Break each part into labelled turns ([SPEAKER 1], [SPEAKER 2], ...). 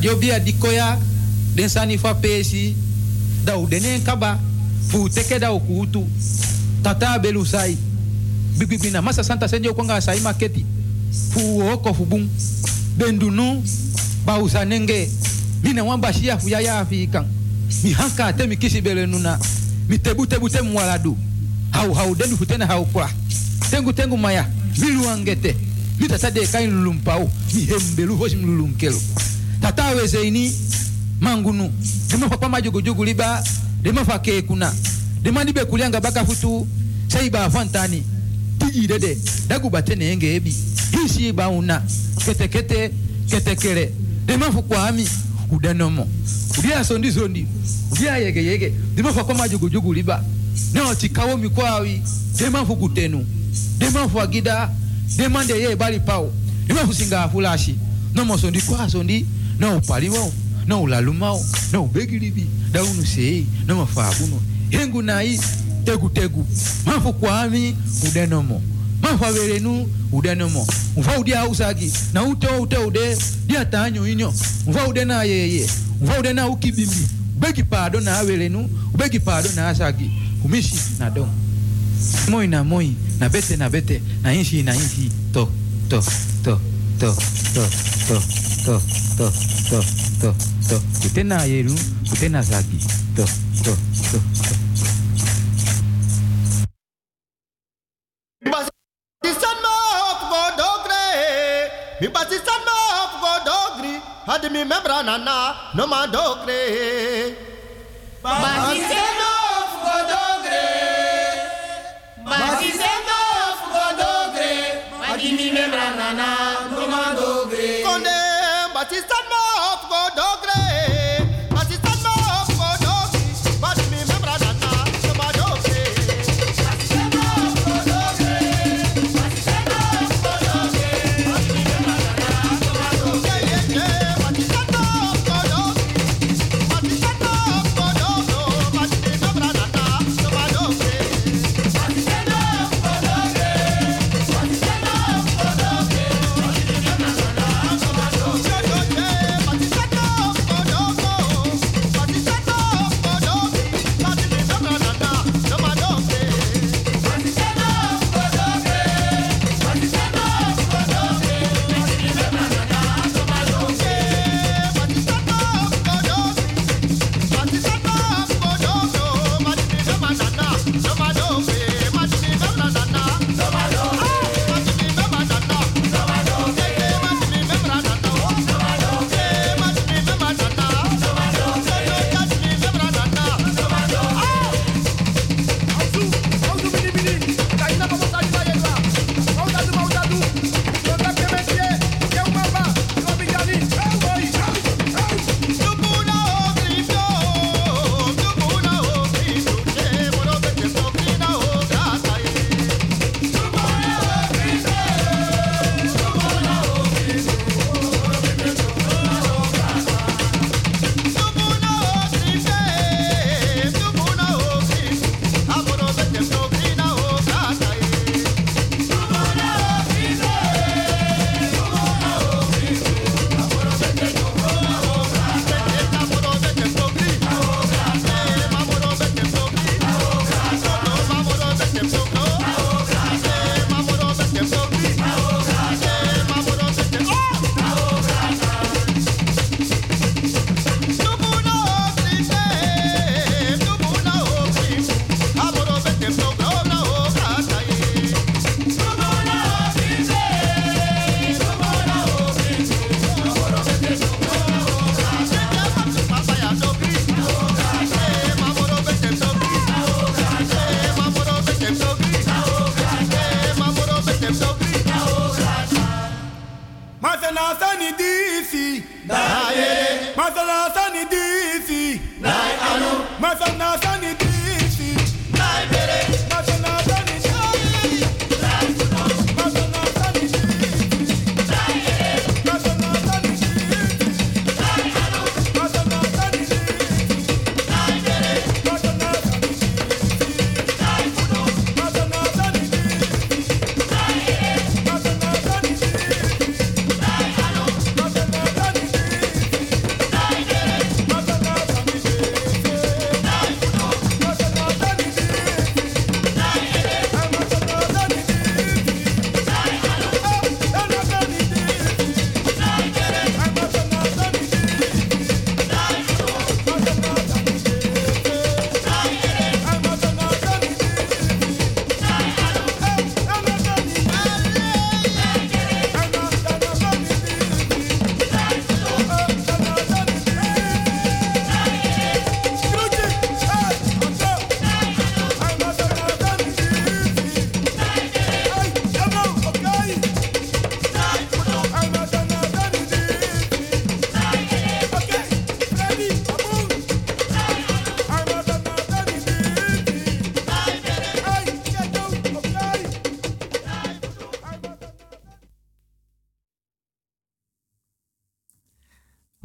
[SPEAKER 1] Dat bia di koya den sani fa pesi, da u denen kaba, fu teke da u kutu. Tata belu sai. Bibibina, masa santa senjo kwanga sai maketi. Fu oko fu bum. Bendunu, ba usanenge. mine wamba shia fu ya ya afikan. Mi hanka te mi kisi bele nuna. Mi tebu tebu te mwaladu. Hau hau denu futena hau kwa. Tengu tengu maya. miluangete. Mi tata de kain lulumpau. Mi hembelu hoshi mlulunkelo tatawe zeini mangunu. Dima kwa majugujugu liba dima fa kekuna. Dima nibe kulianga baka futu saiba fantani. Tijidede dagubate enge ebi. Hisi iba una. Kete kete kete kere. Dima fukwa ami udanomo udia sondi sondi. Udia yege yege. Dima fa kwa majugujugu liba. Nao tikawo mikwawi. Dima fukutenu dima fwagida dima ndeye bali pao. Dima fusinga fulashi nomo sondi kwa sondi. No upaliwao. No ulalumao. No ubegilibi. Da unu sei. No mafabuno. Hengu na hii. Tegu. Mafu kwa ami. Udanomo. Mafu averenu. Udanomo. Ufa udia usagi. Na ute ute ude. Dia tanyo inyo. Ufa ude na yeye. Ude na ukibimbi. Ubegi pado na averenu. Ubegi pado na asagi. Kumishi na dong. Moi na moi. Na bete na bete. Na inshi na inshi. To. To. To. To. To. To. To. To. To. To. To. Kutena yeru. Kutena zagi. To. To. To.
[SPEAKER 2] Dogre, mi basisan ma hop go dogri, hadi mi membra nana no ma dogre.
[SPEAKER 3] Basisan ma hop go dogre, basisan ma hop go dogre, hadi mi membra nana
[SPEAKER 2] Pakistan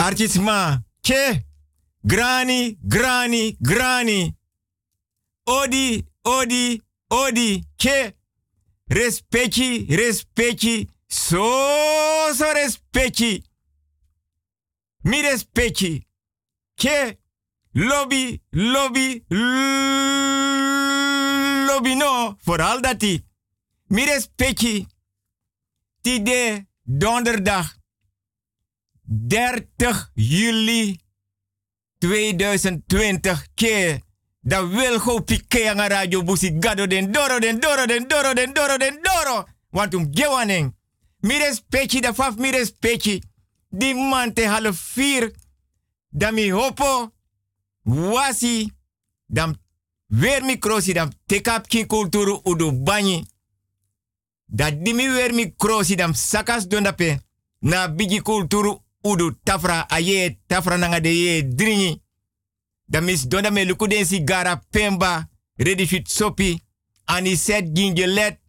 [SPEAKER 4] Artisma, ke, grani, grani, grani. Odi, odi, odi, ke. Respecti, respecti, so, so respecti. Mi respecti. Ke, lobby, lobby, lobby no, vooral dat die. Mi respecti. Tide, donderdag, 30 juli 2020 ke da wil go pike aan radio busi gado den doro den doro den doro den doro den doro. Want um gewaning mires pechi da faf mires pechi di man te vier da mi hopo wasi dam weer mi dam tekap ki kulturu udu banyi. Da dimi weer mi dam sakas dondape na bigi kulturu udu tafra aye tafra nanga de ye dringi. Da mis donda me luku den sigara pemba, ready fit sopi, ani set gingelet,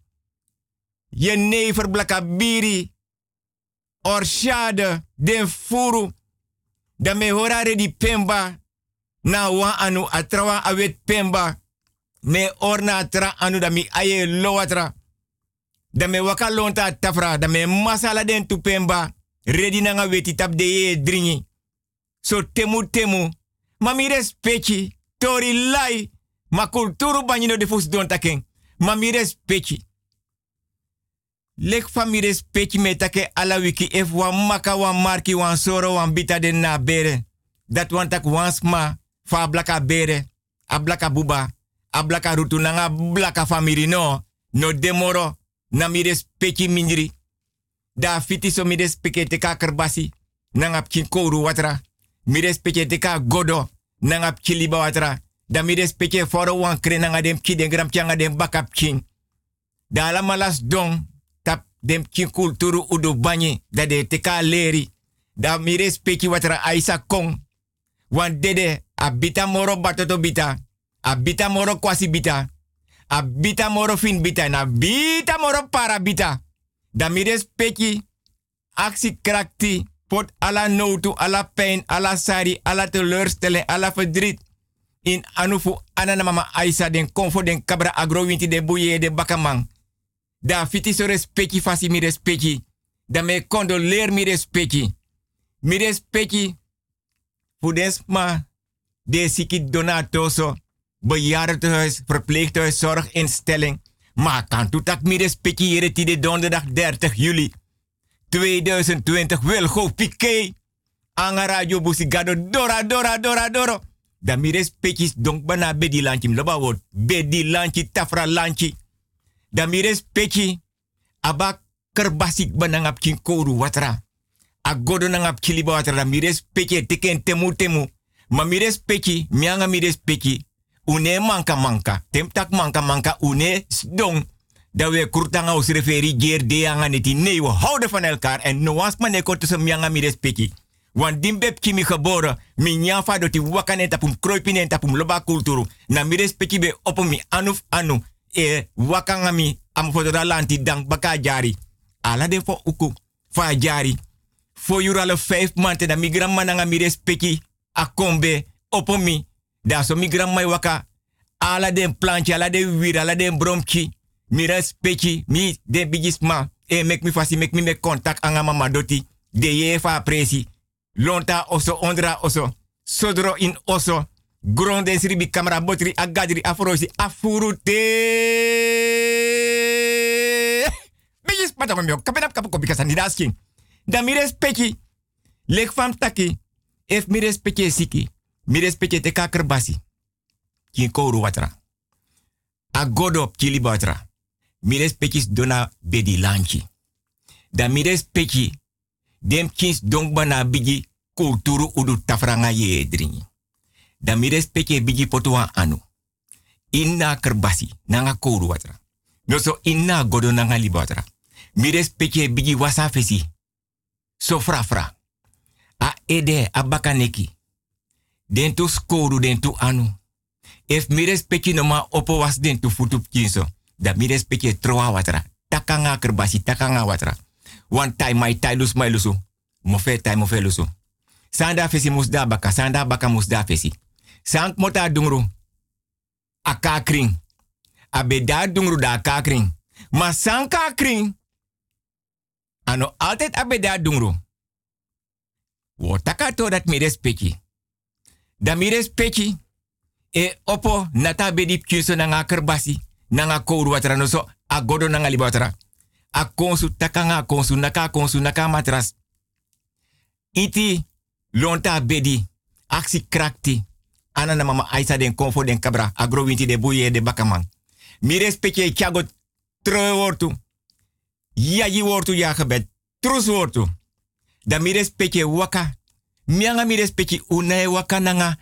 [SPEAKER 4] ye never blaka biri, orshade, den furu, da me hora ready pemba, na wa anu atrawa awet pemba, me orna atra anu da mi aye loatra, da me waka lonta tafra, da me masala den tu pemba, Redi nanga weti tap de ye dringi. So temu temu. Mami respecti. Tori lai. Ma kulturu banyino de fus don taken. Mami respecti. Lek fami respecti me take ala wiki ef wan maka marki wan soro wan bita den na bere. Dat wan tak wan sma. Fa blaka bere. A blaka buba. A blaka rutu nanga blaka famiri no. No demoro. Na mi mindri da fiti so mi kerbasi nangap kin watra. Mi respecte te ka godo nangap kiliba watra. Da mi respecte foro wan kre nanga dem ki den dem da la malas don tap dem kin kulturu udu banyi da de te ka leri. Da mi respecte watra aisa kong. Wan dede abita moro batoto bita abita moro kwasi bita abita moro fin bita na bita moro para bita da mi respecti actie krakti pot ala notu, ala pijn, ala sari, ala teleurstelling, ala verdriet. In anufu anana mama Aisa den konfo den kabra agrowinti de buye de bakamang. Da fiti so respecti fasi mi respecti. Da me condoleer mi respecti. Mi respecti fudesma de siki donatoso. Bejaardenhuis, verpleeghuis, zorginstelling. Maar kan toetak mi respecti jere de donderdag 30 juli 2020 wil go piqué. Anga radio busi gado dora dora dora doro. Da mi respecti donk bana bedi lanchi mloba wot. Bedi lanchi tafra lanchi. Da mi respecti aba kerbasik banangap kin kouru watra. Agodo nangap kiliba watra. Da mi respecti teken temu temu. Ma mi respecti, mianga mi respecti une manka manka. Tem tak manka manka une dong. Dat we kurtanga os referi geer de anga neti. Nee, we houden van elkaar. En no was man eko tussen mianga mi respecti. Want kimi. Mi nyafa do ti wakane tapum kroipine tapum loba kulturu. Na mi be opom mi anuf anu. E wakanga mi dang baka jari. Ala de fo uku. Fa jari. Fo yurale vijf maanden da mi grandma nanga mi respecti. Akombe opom mi. Da so mi grandma waka ala den plantje, ala den wir, ala den bromki. Mi respecti, mi den bigisma. E mek mi fasi, mek mi mek contact anga mama doti. De ye fa presi. Lonta oso, ondra oso. Sodro in oso. Gronde sribi kamera botri agadri afrosi afuru te. Bigis pata mio kapenap kapu kopi kasan didaskin. Da mi respecti. Lek fam taki. Ef mi respecti siki. Mi respecte te kaker basi. Kin watra. A godop kili watra. Mi dona bedi lanchi. Da mi respecte dem kins bigi kulturu udu tafranga ye dringi. Da mi respecte bigi potuwa anu. Inna kerbasi nanga kouru watra. No so inna godo nanga liba watra. Mi respecte bigi wasa fesi. So fra fra. A ede a bakaneki den tu skoru den tu anu. If mi respecti no ma opo was den tu futu kinso. Da mi respecti troa watra. Takanga kerbasi, takanga watra. One time my tai lus my lusu. Mo fe tai mo fe lusu. Sanda fesi musda baka, sanda baka musda fesi. Sank mota dungru. A kakring. A beda dungru da kakring. Ma san kakring. Ano altijd a beda dungru. Wo taka to dat mi respecti. Da mi respecti. E opo nata bedi pkyuso na nga kerbasi. Na nga kouru watra no so. A godo na nga libatra. A konsu taka nga konsu naka konsu naka matras. Iti lonta bedi. Aksi krakti. Ana na mama aisa den konfo den kabra. Agro winti de buye de bakaman. Mi respecte kyago tre wortu. Ya yi wortu ya gebed. Trus wortu. Da mi respecte waka. Mianga mi respecte unae waka nanga.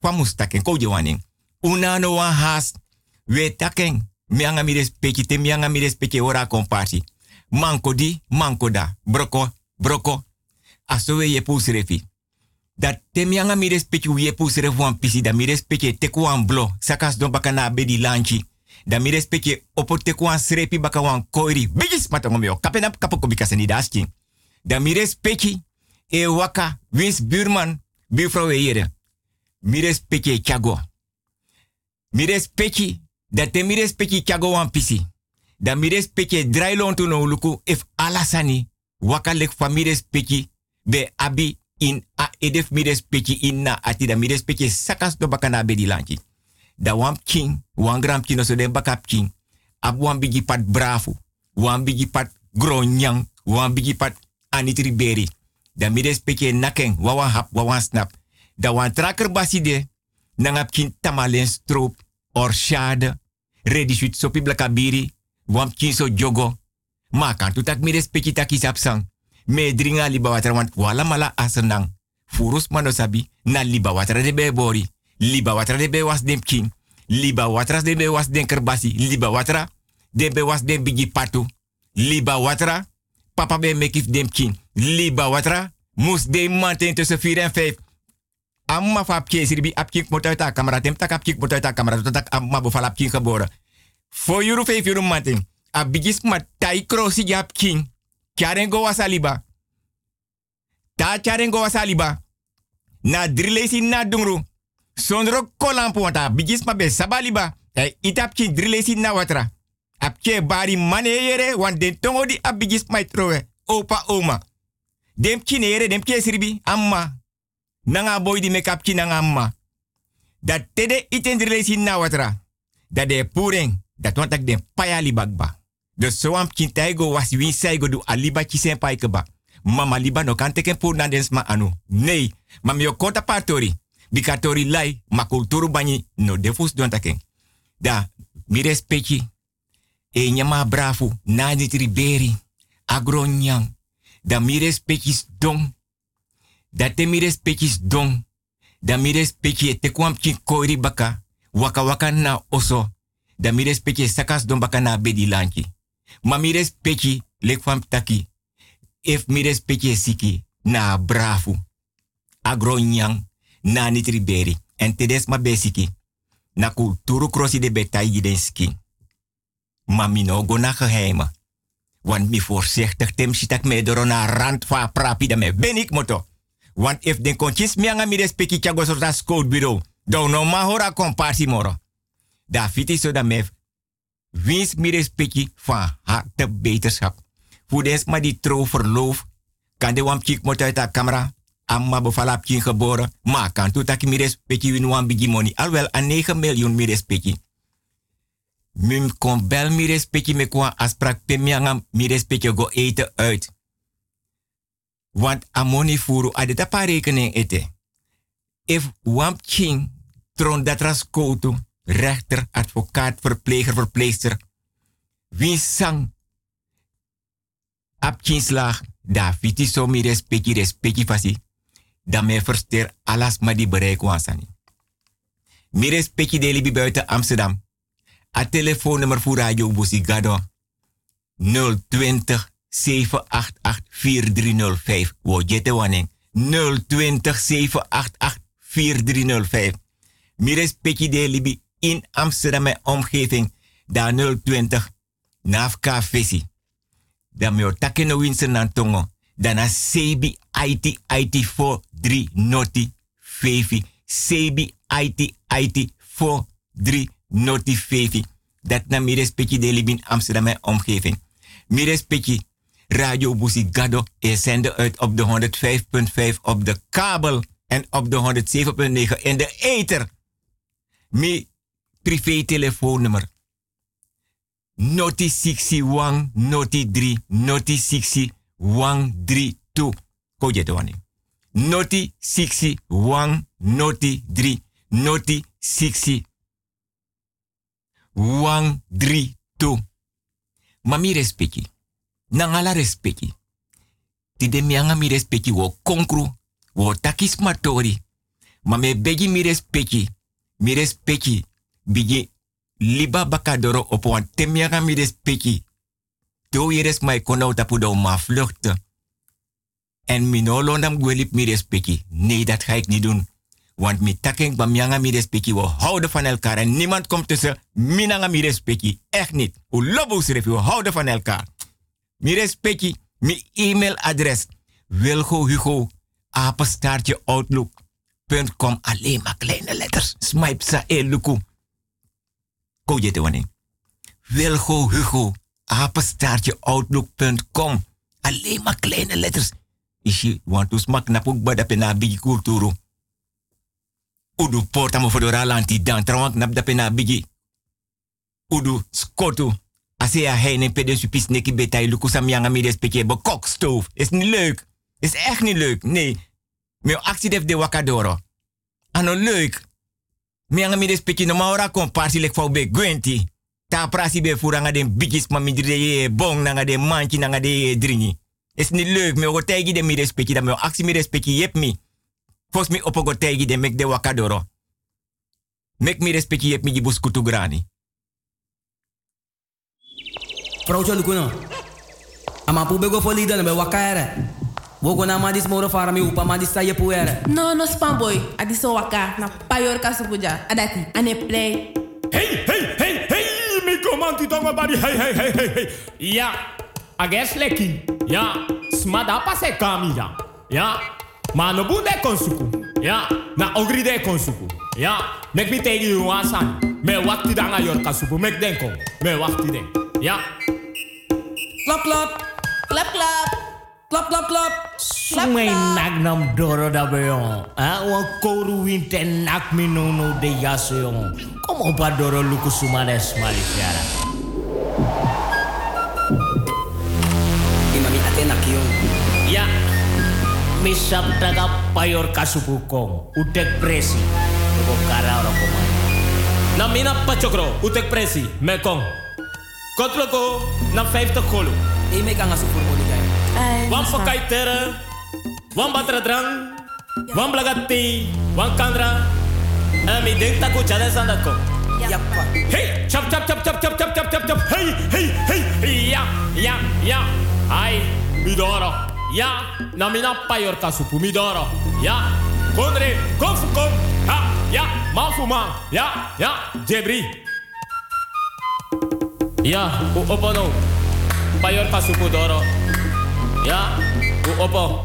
[SPEAKER 4] Kwa mustaken. Una no wan has. We taken. Mianga mi te ora komparsi. Manko di, manko da. Broko, broko. Aso ye pusrefi. Dat te mianga mi wan pisi. Da mi wan blo. Sakas don baka na bedi lanchi. Da mi respecte opo te wan srepi baka wan koiri. Bigis matangomio. Kapena kapo kobikaseni daski. Da mi e waka wins buurman buurvrouw here. Mi respecte chago. Mi respecte dat te mi respecte chago wan pisi. Da mi respecte drailon tu no luku if alasani waka lek fa mi respecte be abi in a edef mi respecte in na ati da mi respecte sakas do bakana be di lanchi. Da wan king, wan gram king no so den bakap king. Ab wan bigi pat bravo, wan bigi pat gronyang, wan bigi pat anitri beri. Da mi respecte naken, wawan hap, wawan snap. Da wan trakker basi de, nangap kin tamalen stroop, orshade, ready shoot sopi blakabiri, wam kin so jogo. Ma kan tu tak mi respecte taki. Me dringa liba watra want wala mala asenang. Furus manosabi, na liba watra de be bori. Liba watra de be was dem king. Liba watra de be was den kerbasi. Liba watra de be was bigi patu. Liba watra, papa be mekif dem king. Liba watra, mus de manten tussen 4 en 5. Amma fa apkie sirbi apkie moet uit haar camera. Tem tak camera. Tot amma beval apkie geboren. Voor euro 5 euro manten. A ma tai krosi jap king. Wasaliba. Ta kyarengo wasaliba. Na drilesi na dungru. Sondro kolampo wanta bigis ma be sabaliba. E itap king drilesi na watra. Apke bari mane yere wan den tongo di abigis mai trowe. Opa oma. Dem kine yere dem kie sirbi amma. Nanga boy di make up nanga amma. Dat tede iten drilesi na watra. Dat de puring. Dat want den paya bagba. Dus zo am kintaigo was win saigo du aliba kisen paikeba. Mama liba no kan teken pour nandens ma anu. Nee, mam yo kota partori. Bikatori lai, ma kulturu bani no defus don taken. Da, mi respecti. E nyama bravo, nani triberi. Agro nyang. Da mi don. Da te mi respecti don. Da mi respecti te kwam waka na oso. Da mi respecti sakas don baka na bedi lanki. Ma mi taki. If mi respecti siki na bravo. Agro nyang na nitriberi. En tedes ma besiki. Na kulturu krosi de betai den. Ma mi no go na geheimen. Want mi voorzichtig tem me door na rand van prapi me ben ik moto. Want if den kontjes mi anga mi respecti scout bureau. Do no ma hora komparsi moro. Da fiti so da me wins mi respecti van harte beterschap. Voedens maar die trouw verloof. Kan de wam kik moet uit de camera. Amma bevalap kin geboren. Maar kan tu tak mi respecti win wan bigi money. Alwel aan 9 miljoen mi respecti. Mim kon bel mi respecti me kwa afspraak pe mi anga mi respecti go eten uit. Want amoni furu adeta pa rekening ete. If wam king tron dat raskotu, rechter, advocaat, verpleger, verpleegster. Wie sang ap da fiti so mi respecti respecti fasi, da me verster alas ma di bereik wansani. Mi respecti de libi buiten Amsterdam. A telefoonnummer voor Radio Bosigado 020 788 4305. Wojete 020 788 4305. Mires Petje de Libi in Amsterdam en omgeving. da 020 Nafka Vesi. Dan mijn winsten na tongo. Daarna CB IT IT 43 noti CB IT IT 43 noti fefi. Dat na mi respecti de libin Amsterdam en omgeving. Mi respecti Radio Busi Gado is zenden uit op de 105.5 op de kabel en op de 107.9 in de ether. Mi privé telefoonnummer. Noti 61 noti 3 noti 60 132. Ko je wani. Noti 61 noti 3 noti 60 132. Mami respecti. Nangala respecti. Ti de mianga mi respecti wo konkru wo takis matori. Ma me begi mi respecti. Mi respecti. Bigi liba bakadoro op wan mi respecti. To yeres mai kono tapu do ma vluchten. En mi no londam gwelip mi respecti. Nee, dat ga ik niet doen. Want mi taking ba mianga mi respecti. We houden van elkaar. En niemand komt tussen minanga mi respecti. Echt niet. U lobos we houden van elkaar. Mi respecti. Mi e-mailadres. Wilgo Hugo. Outlook.com. Alleen maar kleine letters. Smipe sa e luku. Ko je te wanneer. Wilgo Hugo. Outlook.com. Alleen maar kleine letters. Ishi want to smak na puk bada pena bigi kulturu. Udu porta mo fodora lanti dan trawant nap da pena bigi. Udu skotu. Ase ya heine pede supis neki betai luku be kokstoof. Is niet leuk. Is echt niet leuk. Nee. Meu actie def de wakadoro. Ano leuk. Mianga mi respecte no maura komparsi lek fau be gwenti. Ta prasi be furanga den bigis ma ye bong nanga de manchi nanga de dringi. Is niet leuk. Me ogotegi de mi respecte da me actie mi yep mi. Fos mi opogotegi de mek de wakadoro. Mek mi respecte yep mi jibus kutu grani.
[SPEAKER 5] Vrouwtje Lukuno. Ama pu bego fo lida na be wakaere. Wogo na madis moro fara mi upa madis sa ye puere.
[SPEAKER 6] No, no spam boy. Adi so waka na payor kasupuja. Adati, ane play.
[SPEAKER 7] Hey, hey, hey, hey, mi komanti tongo bari, hey, hey, hey, hey, hey. Ja, ages leki. Ja, smada pase kami ja. Ja, ma no bunde konsuku. Ja, na ogri de konsuku. Ja, mek mi tegi yu wasan. Me wakti danga yor kasupu, mek denko. Me wakti den. Ja.
[SPEAKER 5] Klap klap.
[SPEAKER 6] Klap klap.
[SPEAKER 5] Klap klap klap.
[SPEAKER 8] Sumay nak nam doro da beyon. Ah, wan koru winte nak mi no no de yaso yon. Como pa doro luku sumades malisiara.
[SPEAKER 5] Imami ate nakiyon.
[SPEAKER 8] Misap taga payor kasupukong. Utek presi. Luko kara ora komay.
[SPEAKER 7] Na mina pachokro, utek presi, mekong. Kotloko, na 50 golo.
[SPEAKER 5] E me kanga su furmo ni gay.
[SPEAKER 6] Ay,
[SPEAKER 7] Wan pakai tere, wan batra drang, wan blagati, wan kandra. En mi denk tako chade sandako.
[SPEAKER 5] Yappa.
[SPEAKER 7] Hey, chop chop chop chop chop chop chop chop chop. Hey, hey, hey. Ja, ja, ja. Ai, midoro. Ya, na mina payor kasu pumidoro. Ya, konre, konfu kon. Ha, ya, mafuma. Ya, ya, jebri. Ya, u opo no. Payor kasu pudoro. Ya, u opo.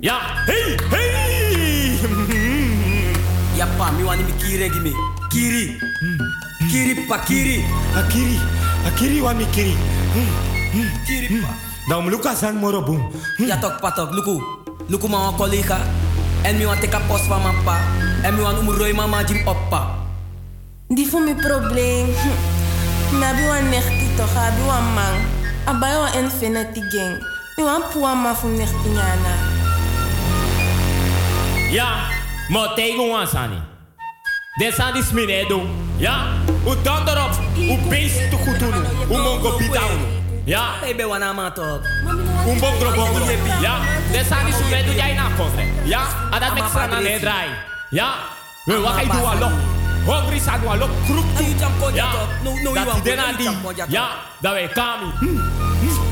[SPEAKER 7] Ya, hey, hey.
[SPEAKER 5] ya pa, mi wani mi kire gimi. Kiri. Kiri pa, kiri.
[SPEAKER 7] Akiri, akiri wani kiri.
[SPEAKER 5] Hmm, hmm, kiri pa. Hmm.
[SPEAKER 7] Dan luka san moro boom.
[SPEAKER 5] Ja tok patok luku. Luku ma collega. En mi wan teka post van mijn pa. En mi wan umroi mama jim oppa.
[SPEAKER 6] Die voor mijn probleem. Hm. Na bi wan nechti toch, abi wan man. Abai wan infinity gang. Mi wan puwa ma fu nechti nyana.
[SPEAKER 7] Ja, maar tegen ons zijn die sminedo. Ja, u dan erop. U beest te goed doen. U mongo bitaun. Ja.
[SPEAKER 5] Baby, wanna ma talk.
[SPEAKER 7] Un bom drobom. Ja. Desani sube medu jai na kosre. Ja. Adat mek sana ne drai. Ja. We wa kai dua lo. Hungry sa dua
[SPEAKER 5] lo. Kruk tu.
[SPEAKER 7] Ja.
[SPEAKER 5] No no you are.
[SPEAKER 7] Dena
[SPEAKER 5] di.
[SPEAKER 7] Ja. Da we kami.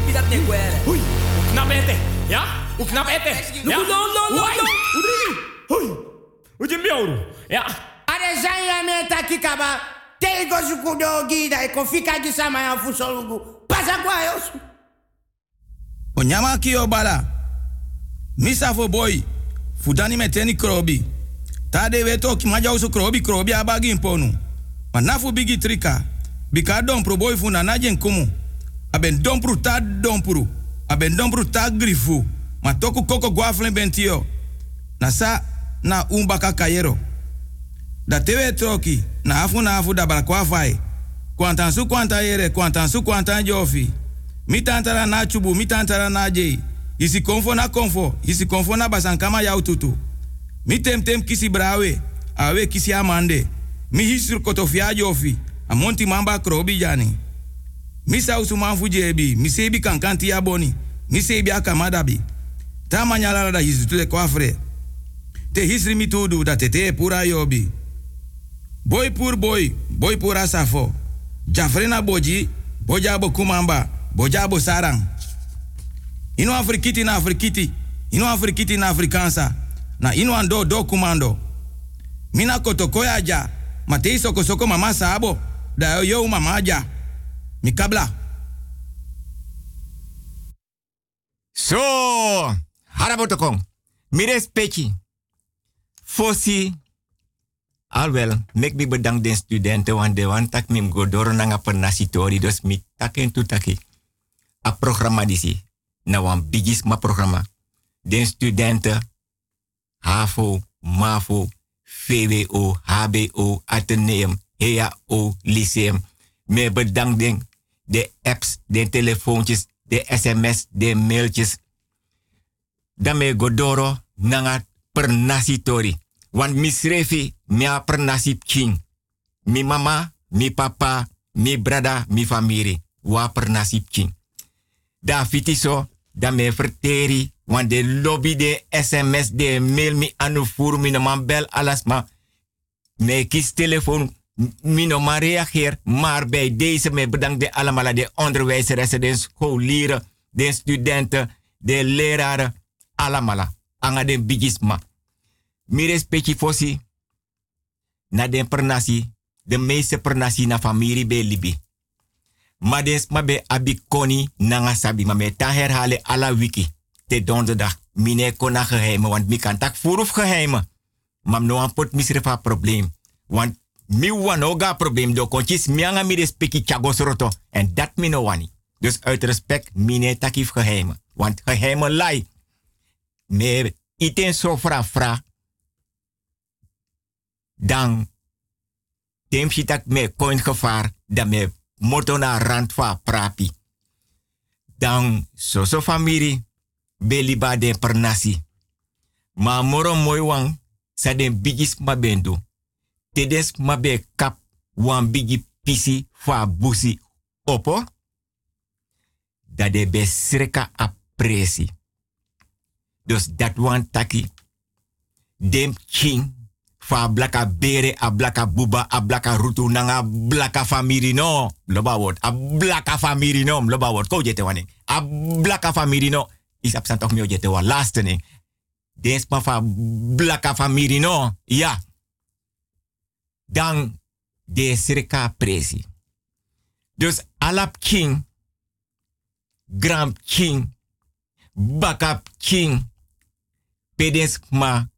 [SPEAKER 5] Pidat ne
[SPEAKER 7] kwere. Hui. Uknapete. Ja. Uknapete. Ja. No
[SPEAKER 5] no
[SPEAKER 7] no no. Udri. Hui. Ujim bioru. Ja.
[SPEAKER 9] Are zanya me takikaba. Tego zukudo gida ikofika e jisama ya fusolugu. Yosu.
[SPEAKER 10] Onyama kio bala. Misa for boy. Fudani meteni krobi. Ta de we toki ma jau so krobi krobi abagi imponu. Ma nafu bigi trika. Bika dompru boy fu na najen kumu. Aben dompru ta dompru. Aben dompru ta grifu. Ma toku koko guaflen bentio. Na sa na umbaka kayero. Da tewe troki. Na afu na afu da balakwa fai. Kwantan su kwanta yere, kwantan su kwantan jofi. Mi tantara na chubu, mi tantara na. Isi konfo na konfo, isi konfo na basankama yau tutu. Mi kisi brawe, awe kisi amande. Mi hisur kotofia jofi, amonti mamba krobi jani. Mi sausu manfu jebi, mi sebi kankanti ya boni. Mi sebi akamadabi. Ta manyala da hisu tule kwafre. Te hisri mi da tete pura yobi. Boy pur boy, boy pura safo. Jafrena boji, boja bo kumamba, boja bo sarang. Ino afrikiti na afrikiti, ino afrikiti na afrikansa, na ino ando do kumando. Mina kotokoya ja, matei soko mama sabo, da yo mama ja. Mikabla.
[SPEAKER 4] So, harabotokong. Mi respecti. Fosi. Alwel, mek mi bedank den studenten, want de wan tak mi go door nanga per nasitori, dus mi taken tu taki. A programma disi, na wan bigis ma programma. Den studenten, HAVO, MAVO, VWO, HBO, Atheneum, HEAO, Lyceum. Me bedank den, de apps, de telefoontjes, de sms, de mailtjes. Dan me godoro nanga per nasitori. Want mi srefi mi a per nasip king. Mi mama, mi papa, mi brada, mi famiri. Wa per nasip king. Da fiti so, da me verteri. Want de lobby de sms, de mail mi anu furu, mi man bel alas ma. Me kies telefoon, mi no man reageer. Maar bij deze me bedank de allemaal de onderwijzeressen, de scholieren, de studenten, de leraren. Allemaal. Anga de bigisma. Mi respecti fosi. Na den pernasi. De meeste pernasi na familie be libi. Ma be abi koni nanga sabi. Maar me ta alla wiki. Te donderdag. Mine kona geheimen. Want mi kan tak vooruf geheimen. Maar no an pot misrefa probleem. Want mi wan oga probleem. Do kontjes mi anga mi respecti chagos roto. En dat mi no wani. Dus uit respect mine takif geheimen. Want geheimen lai. Me iten so fra fra dan dem dat me coin gevaar dan me moto na rand van prapi. Dan so so familie beliba den pernasi. Ma moro moy wang sa den bigis mabendo. Tedes mabe kap wan bigi pisi fa busi opo. Da de be sreka apresi. Dus dat wan taki. Dem king fa bere a blaka buba a blaka rutu nanga blaka famiri no loba word. A blaka famiri no loba word. Ko jete a blaka famiri no is absent toch mio jete wa laatste ma fa no ja dan de sirka presi dus alap king grand king bakap king pedes ma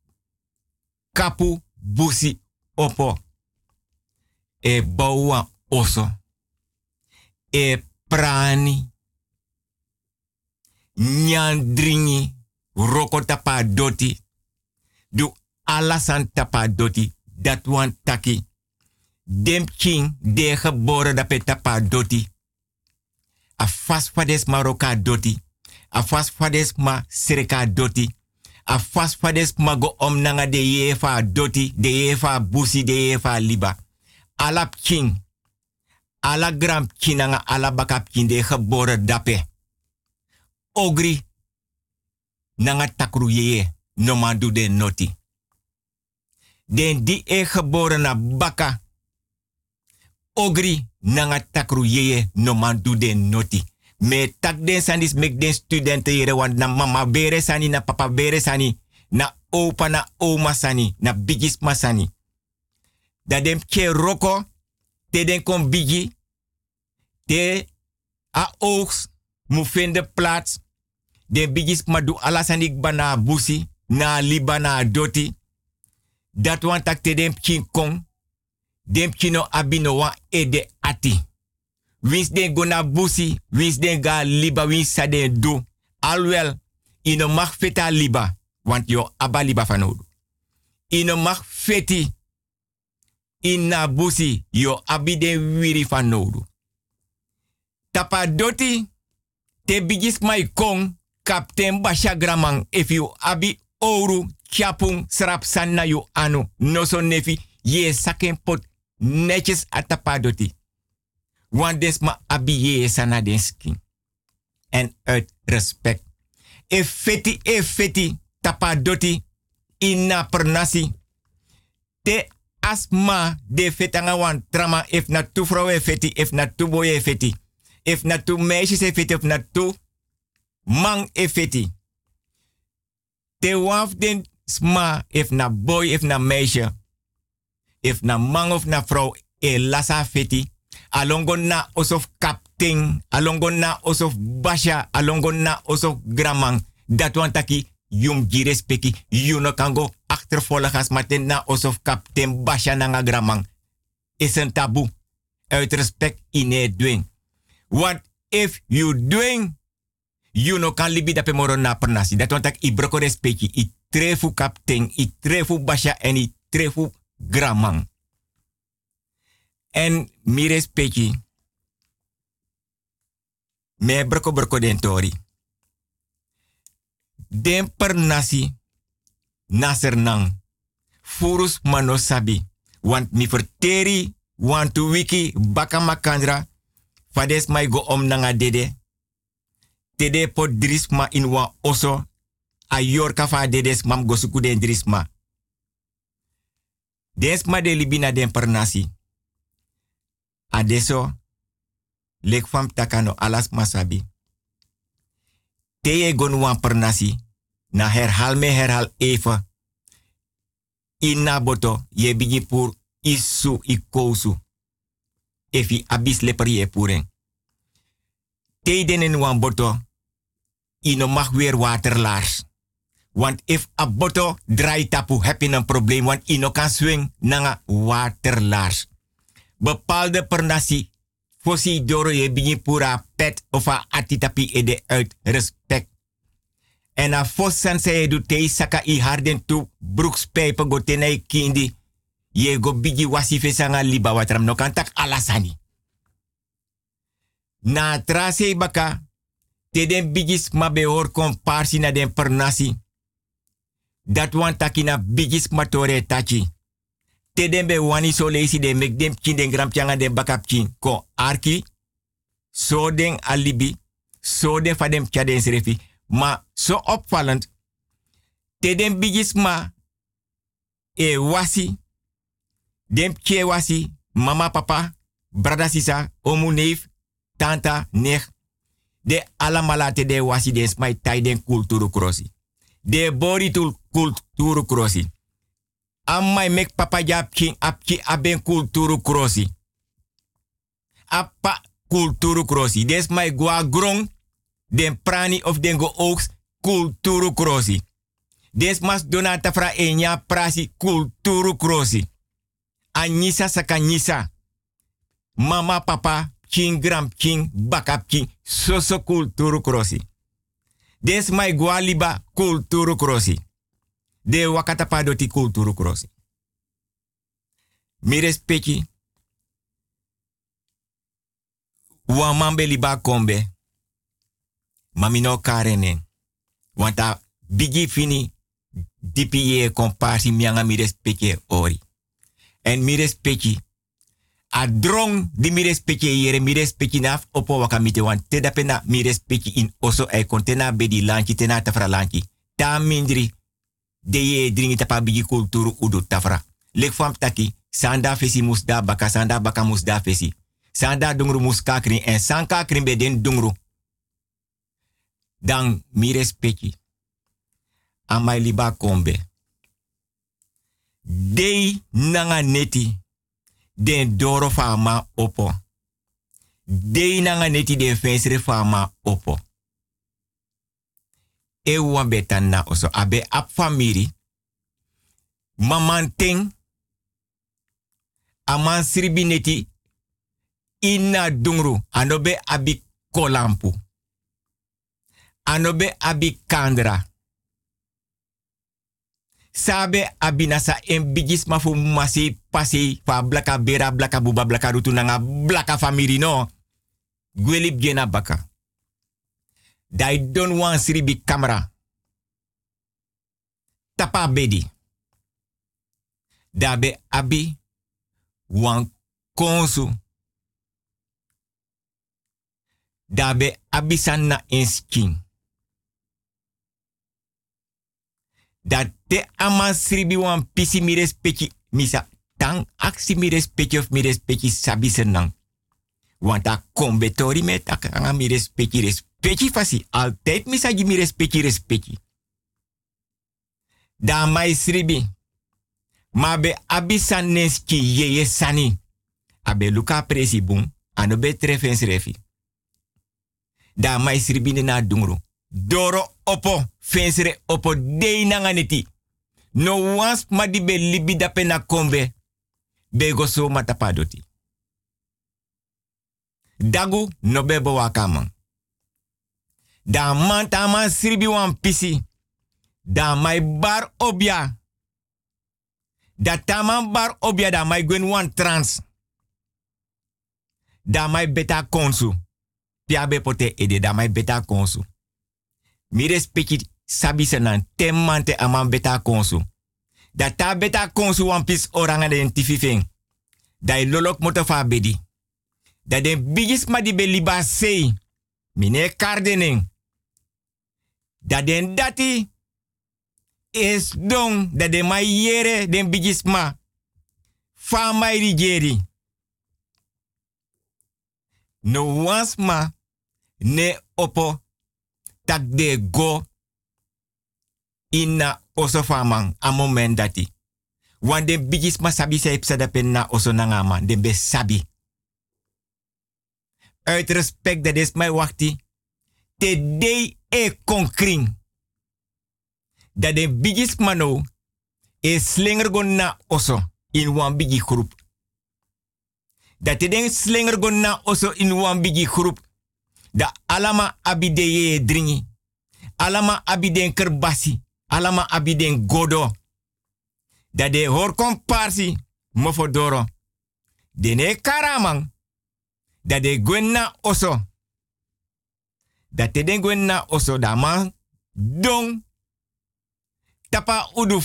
[SPEAKER 4] kapu busi opo. E bawa oso. E prani. Nyandringi. Roko tapa doti. Du alasan tapa doti. Dat wan taki. Dem king de dat pe tapa doti. A fades maroka doti. A fast fades ma sereka doti a fast fades mago om nanga de yefa doti, de yefa busi, de liba. Alap king, ala gram kinanga ala bakap king de geboren dape. Ogri, nanga takru yeye, no man do de noti. Den di e geboren na baka. Ogri, nanga takru yeye, no man do de noti me tak den sandis mek den studenten here want na mama bere sani na papa bere sani na opa na oma sani na bigis masani da dem ke roko te den kon bigi te a oogs mu plaats Den bigis ma du alasanik bana busi, na liba na doti. Dat wan tak te pchin kong. Den pchino abino wan ede ati. Wins den go na busi, wins ga liba, wins sa den do. Alwel, ino liba, want yo aba liba fanodu. Ino mag feti, ina busi, yo abi den wiri fanodu. Tapa doti, te bigis mai kong, kapten Basha Gramang, if you abi oru, chapung, srap san na you anu, no so nefi, ye saken pot, netjes atapa doti. Want des ma abi ye sana. En uit respect. E feti, e feti, tapa doti, ina pernasi. Te asma de fetanga wan trama, if na tu vrouw e feti, if na tu boy e feti. If na tu meisjes e feti, of na tu man e feti. Te waf den sma, if na boy, if na meisje. If na man of na vrouw e lasa feti. Alongo na osof kapting, alongo na osof basha, alongo na osof gramang. Dat want taki yum gires peki, yuno kango achtervolgens maten na osof kapten basha na gramang. Is een taboe. Uit respect in doen. Want if you doing, you no kan libi dape moro na pernasi. Dat want tak i broko respecti, i trefu kapten, i trefu basha en i trefu gramang. En mi respecti, me broko broko den tori. Den per nasi, naser. Furus mano sabi. Want mi verteri, want wiki baka makandra. Fades mai go om nanga dede. Tede po drisma in wa oso. A yorka fa dedes mam go suku den drisma. Desma de libina den per nasi. Adesso, lek fam takano alas masabi. Teye gon wan per nasi. Na herhaal me herhaal even. Inna boto ye bigi pur isu ikousu. Efi abis leperi e puren. Tey denen wan boto. Ino mag weer. Want if a boto tapu heb je probleem. Want ino kan swing nanga waterlaars. Bepaalde pernasi. Fosi doro je bigi pura pet of a atitapi ede uit respect. En a fossan se je doet te saka i harden tu broekspijpen go tenai kindi. Je go bigi wasi fesanga liba watram no kan tak alasani. Na trase baka, te den bigis ma behor komparsi na den pernasi. Dat wan takina bigis matore tachi. Te den be wani so leisi de mek dem kin den gram den bakap. Ko arki, so den alibi, so den fadem den srefi. Ma zo opvallend. Te den ma e wasi. Tje wasi. Mama, papa, brada sisa, omu neef, tanta, nech. De alamala te de wasi den smai tai den kulturu krosi. De bori tul kulturu krosi. Amai mek papa jap king apki aben kulturu krosi. Appa kulturu krosi. Des mai gua grong den prani of den go oaks kulturu krosi. Des mas donata fra enya prasi kulturu krosi. Anisa sakanyisa. Mama papa king gram king bakap king soso kulturu krosi. Des mai gualiba kulturu krosi. De wakata padoti kulturu krosi. Mi respecti. Wamambe liba kombe mamino karene. Want a bigi fini dipi ye komparsi mianga ori. En mi respecti. A drong di mi respecte yere mi respecti naf opo waka mite wan te dapena mi respecti in oso e kontena bedi lanchi tena tafra lanchi. Ta mindri de ye dringi tapa bigi kulturu udu tafra. Lek fam taki sanda fesi musda baka sanda baka musda fesi. Sanda dungru muskakrin en sanka krin be den dungru dan mi respecti. Amai liba kombe. Dei nanga neti den doro fama opo. Dei nanga neti den fensre fama opo. E wan betan na oso. Abe ap famiri. Mamanteng. Aman siribineti. Ina dungru. Anobe abi kolampu. Anobe abi kandra. Sabe abinasa en bigis ma fu masi pasi fa blaka bera blaka buba blaka rutu nanga blaka famiri no. Gwelip gena baka. Dai don wan siribi camera. Tapa bedi. Dabe abi wan konsu. Dabe abisan na inskin. Dat te ama sribi wan pisi mi respecti misa tang aksi mi respecti of mi respecti sabi senang. Want a kombetori met a kanga mi fasi. Altijd misa gi mi respecti respecti. Da mai sribi. Ma be abisan neski yeye sani. Abe luka presi bun. Ano be trefen srefi. Da mai sribi na dungru. Doro opo fensere opo dei nanga neti. No wans ma di be libi da pena kombe. Bego so matapadoti. Dagu no bebo wakaman. Da man ta man sribi wan pisi. Da mai bar obia. Da taman bar obia da mai gwen wan trans. Da mai beta konsu. Pia be pote ede da mai beta konsu. Mi respecti sabi senan temante aman beta konsu. Da ta beta konsu wan pis oranga den tififing. Da i lolok moto fa bedi. Da den bigis ma di be liba sei. Mine kardening. Da den dati is don da de mai yere den bigis ma. Fa mai rigeri. No wans ma ne opo tak de go ina oso faman a moment dati. Wan de bigis ma sabi se ipsa da pen na oso nangama. De be sabi. Uit respect dat is mij wachti. Te dei e konkring. Dat de bigis mano e slinger gon na oso in wan bigi groep. Dat de den slinger gon na oso in wan bigi groep. Da alama abide ye dringi. Alama abiden kerbasi. Alama abiden godo. Da de hor komparsi mofodoro. Dene karamang. Da de gwenna oso. Da te den gwenna oso da man dong. Tapa udu.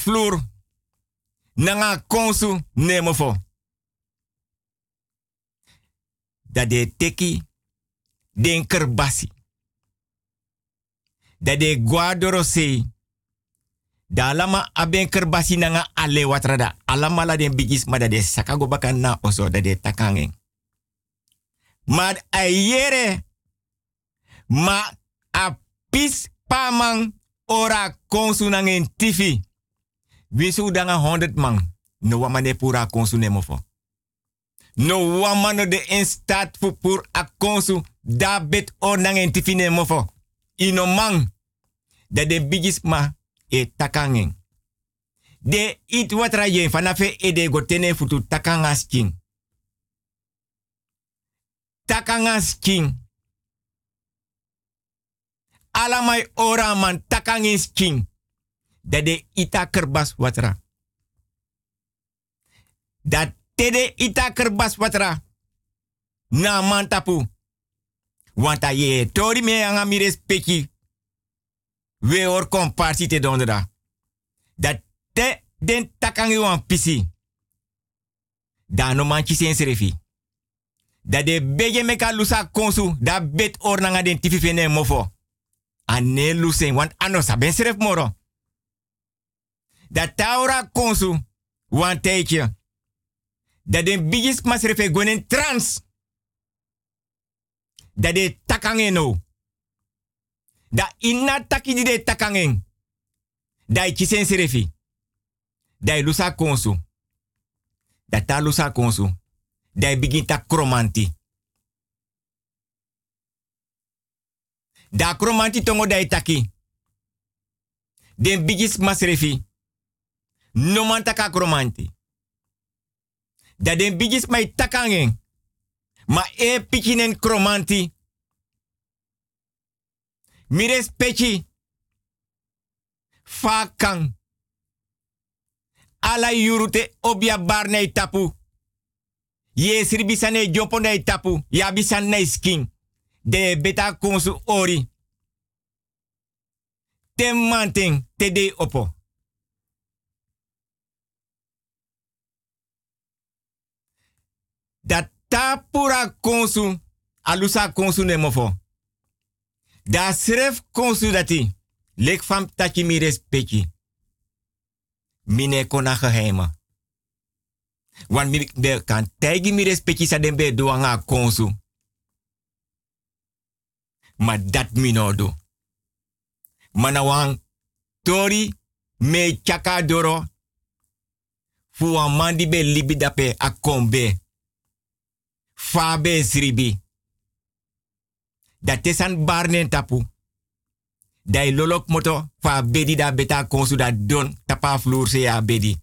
[SPEAKER 4] Nanga konsu nemofo. Da de teki den kerbasi. Da de guadoro sei. Da alama nanga ale watrada. Alama la den bigis ma da de sakago bakan na oso de takangeng. Maar ayere. Ma a pis pamang ora konsu nangen tifi. Wisu danga 100 man. No wamane pura konsu nemofo. No de in staat fu pur a konsu da bet or nangen tifi nemofo. Ino man. Da de bigis ma e takangen. De it watra yen fanafe e de gotene futu takangas king. Takangas king. Alamai ora man takangis king. Da de ita kerbas watra. Dat tede ita kerbas watra. Na man tapu. Wanta ye tori me anga mi. We or komparsi te dondera. Dat te den takangi wan pisi. Da no manchi sen serefi. Da de bege meka lusa konsu. Da bet or nanga den tifi mofo. Ane lusen, want ano sa ben seref moro. Da taura konsu. Wan teikje. Da den bigis masrefe gwenen trans. Da de takangen no. Da inna taki de takangen. Da i kisen serefi. Da i lusa konsu. Da ta lusa konsu. Da i begin ta kromanti. Da kromanti tongo da taki. Den bigis masrefi. No man kromanti. Da den bigis mai takangen. Ma e pikinen kromanti. Mires pechi. Fakang. Ala yurute obia barnei tapu. Ye sribisane joponei tapu. Ya bisan skin. De beta konsu ori. Ten manting te de opo. Dat tapura konsu alusa konsu ne mofo. Da sref konsu dati. Lek fam taki mi respecti. Mine kona geheime. Want mi kan tegi mi respecti sa den be doanga konsu. Ma dat mi no do. Mana wan tori me chaka doro. Fu wan mandi be libi dape a kombe. Fa be sribi. Dat tesan barnen tapu. Dai lolok moto fa bedi da beta konsu da don tapa floor se ya bedi.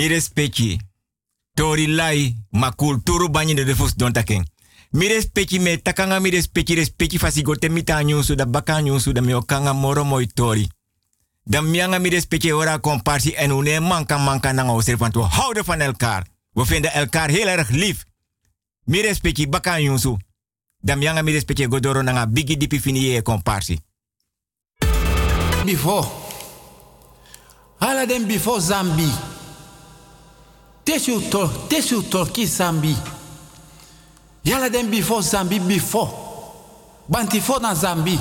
[SPEAKER 4] Mi respecti. Tori lai ma kulturu banyi de defos don taken. Mi respecti me takanga mi respecti gote mi ta nyusu da baka nyusu da mi okanga moro moi tori. Dan mianga mi ora comparsi en une manka manka nanga oser van we houden van elkaar. We vinden elkaar heel erg lief. Mi respecti baka nyusu. Dan mianga mi respecti godoro nanga bigi dipi fini ye comparsi.
[SPEAKER 11] Before. Hala den before Zambi. Tesu to, tesu torki Zambi. Yala den before Zambi before. Bantifo na Zambi.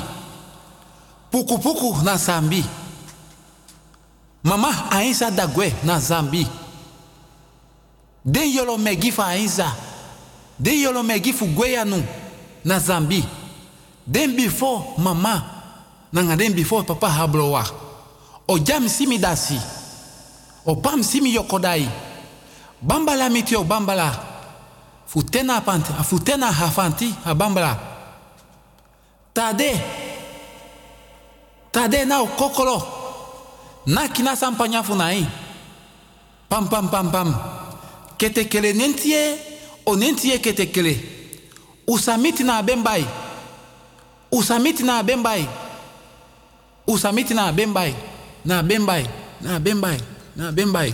[SPEAKER 11] Puku puku na Zambi. Mama aisa dagwe na Zambi.
[SPEAKER 1] Den yolo megi fa inza. Den yolo megi fu gweya nu. Na Zambi. Den before mama. Nanga den before papa hablowa. O jam simi dasi. O pam simi yokodai. Bambala miti o bambala. Futena panti. A futena hafanti a bambala. Tade. Tade na o kokolo. Na kina sampanya funai. Pam pam pam pam. Kete kele nentie o nentie kete kele. Usamiti na bembai. Usamiti na bembai. Usamiti na bembai. Na bembai. Na bembai. Na bembai. Na bembai.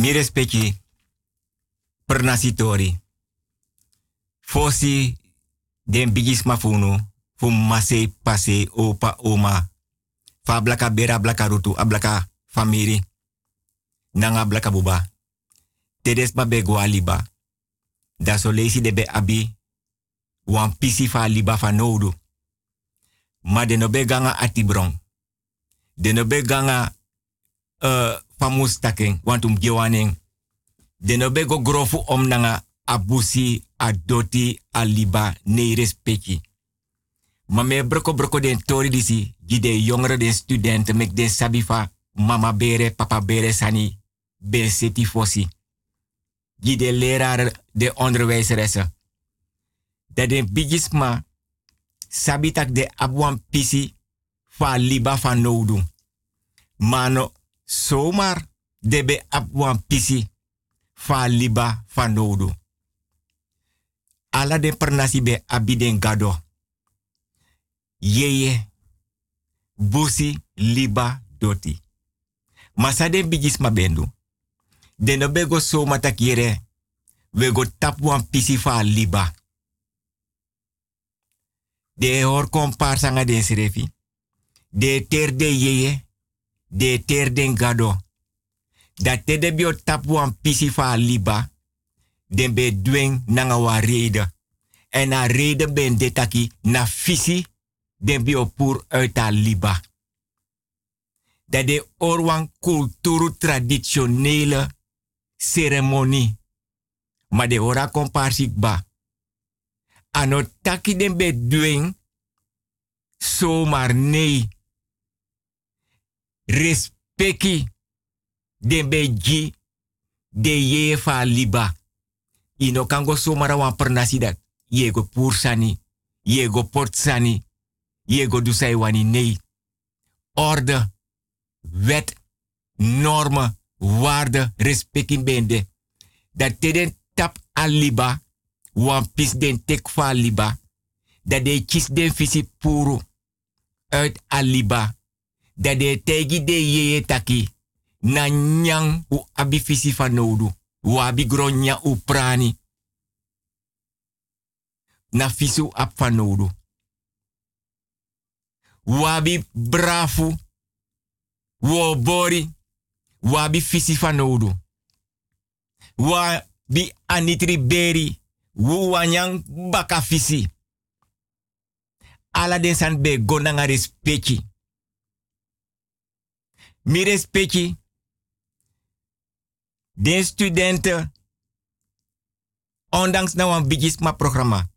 [SPEAKER 4] Mi respecti per nasitori. Fosi den bigis mafunu fu mase pase opa oma. Fa blaka bera blaka rutu ablaka famiri. Nanga blaka buba. Tedes ma bego aliba. Da so lesi de be abi. Wan pisi fa liba fa nodu. Ma de no be ganga atibrong. De no be ganga uh, famus taking, want um gewaning. De no be go grofu om nanga abusi, adoti, aliba, nee respecti. Maar me broko broko den tori disi, gi de jongeren den studenten, mek den sabifa, mama bere, papa bere sani, ben seti fosi. Gi de leraar, de onderwijzeressen. Dat den bigisma, sabitak de abuan pisi, fa liba fa nodu. Mano, zomaar de be abuan pisi, fa liba fa nodu. Ala den pernasi be abiden gado. Yeye, busi, liba, doti. Masa den bigis ma bendu. Den no be go so matak yere. We go tap wan pisi fa liba. De hor kompar sanga den serefi. De ter de yeye. De ter den gado. Dat te de bio tap wan pisi fa liba. Den be dweng nanga wa rede. En a rede ben de taki na fisi den bio pur uit liba. Dat de orwan kulturu traditionele ceremonie. Maar de ora komparsik ba. Ano taki den be dweng zomaar nee. Respecti den be gi de ye fa liba. Ino somara wan pernasi dat. Yego pursani, yego portsani, yego dusai wani nee. Orde, wet, normen, waarde, respect in bende. Dat teden tap aliba, wan pis den tek fa aliba. Dat de kis den visi puru uit aliba. Dat de tegi de yeye taki. Na nyang u abi visi van nodu. Wabi gronya u prani. Na fisu ap van nodu. Wabi brafu. Wo bori. Wabi fisi van nodu. Wabi anitri beri. Wu wanyang baka fisi. Ala be gonanga respecti. Mi respecti. Den studenten. Ondanks na wan bigisma programma.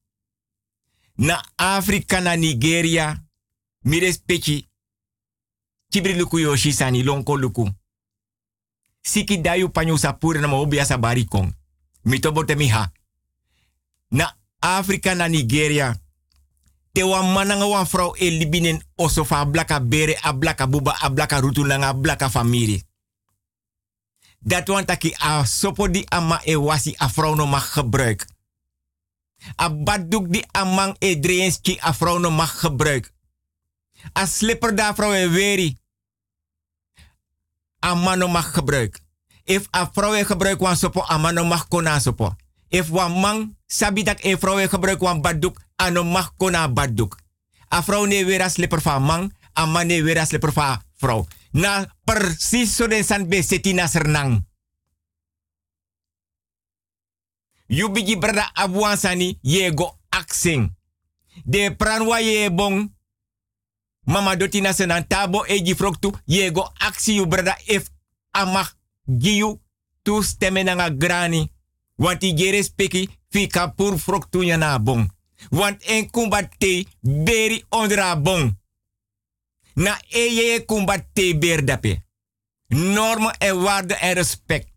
[SPEAKER 4] Na Afrika na Nigeria. Mi respecti. Kibri luku sani lonko luku. Siki dayu sapure na maobia sa barikong. Mitobote miha. Na Afrika na Nigeria. Te wan mananga wan vrouw e libinen osofa ablaka bere, ablaka buba, ablaka rutu nanga ablaka famiri. Dat wan taki a sopo di ama e wasi a vrouw no mag gebruik. A baddoek die amang e dreenski a vrouw no mag gebruik. A slipper da vrouw e weri. A man no mag gebruik. If a vrouw e gebruik wan sopo, a man no mag kona sopo. If wan man sabi dat e vrouw e gebruik wan baddoek, a no mag kona baddoek. A vrouw ne weer a slipper van man, a man ne weer vrouw. Na precies zo den san be seti na sernang. You bigi brada abuan sani axing. De pranwa ye bon. Mama doti na senan tabo eji froktu ye go axi you brada if giu toestemmen na grani. Want die gere fika pur froktunya na bon. Want en kumbate beri ondra bon. Na eye kumbate ber dape. Normen en waarde en respect.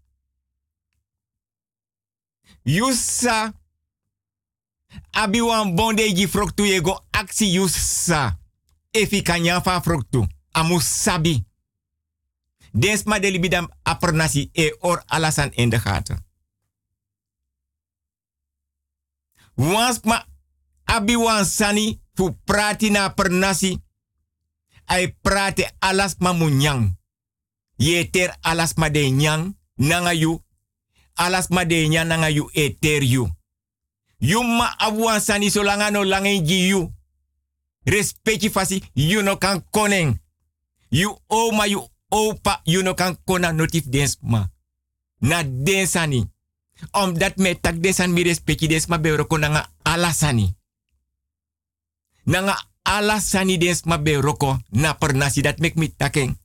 [SPEAKER 4] Yusa. Abi wan bonde ji froktu aksi yusa. Efi kanya fa froktu. Sabi. Desma de libidam apernasi e or alasan in de gaten. Wans ma abi wan sani fu prati na pernasi. Ai prate alas ma munyang. Ye ter alas ma de nyang nanga yu. Alas ma de nyang nanga yu e ter yu. Yu ma abuan sani so langa no langen ji yu. Respecti fasi yu no kan koning. Yu oma yu opa yu no kan kona notif densma. Na densani. Omdat me tak desan mi respecti densma be roko nanga alasani. Nanga alasani densma be roko na pernasi dat mek mi taken.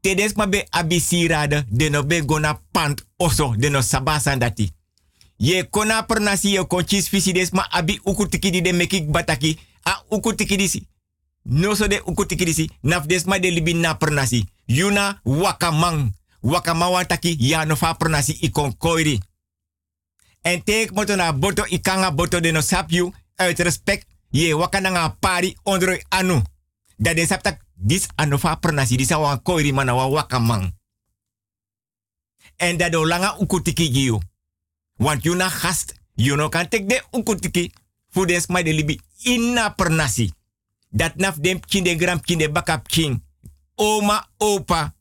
[SPEAKER 4] Te densma be abisirade de no be gona pant oso de no sabasan dati. Ye kona pernasi ye konchis fisi desma abi ukutiki di de mekik bataki. A ukutiki disi. No so de ukutiki disi. Naf desma de libi na pernasi. Yuna wakamang. Wakamawan taki ya no fa pernasi ikon koiri. En teek moto na boto ikanga boto de no sapyu. Uit respect. Ye wakananga pari ondro anu. Dat de saptak dis anu fa pernasi. Disa wan koiri mana wa wakamang. En dat do langa ukutiki giyu. Want you na gast, you no kan tek de ukutiki. Fu mai de libi inna pernasi. Dat naf dem kinde gram kinde bakap king. Oma opa.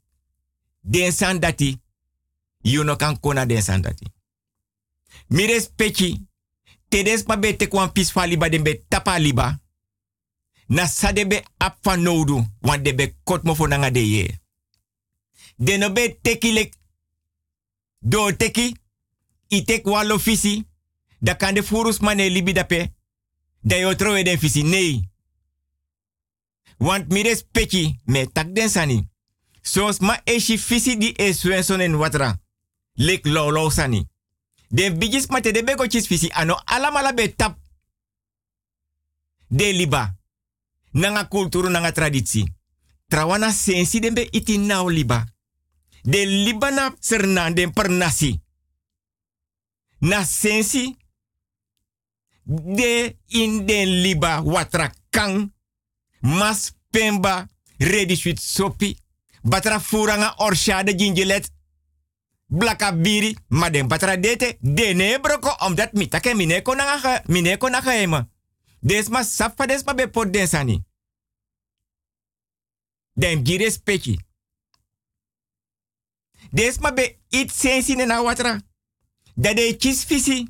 [SPEAKER 4] Den san dati. You no kan kona den san dati. Mires pechi. Tedes ma be tek wan pis fa liba den be tapa liba. Na sadebe ap van nodu. Want de be kot de ye. De no be teki lek. Do teki itek walo fisi, da kan de furus mane libi dape, da yo trowe den fisi, nee. Want mi respecti me tak den sani. Sos ma eshi fisi di e watra. Lek lolo sani. Den bigis mate de bego chis fisi, ano alamala be tap. De liba. Nanga kulturu nanga traditie. Trawana sensi den be iti liba. De liba na sernan den per nasi na sensi de in den liba watra kang mas pemba sweet sopi batra furanga orshade gingelet blaka biri ma den batra dete dene broko omdat mi take mine ko na ga mine ko na desma safa desma be pot densani den gire speki desma be it sensi na watra dat de kies visi.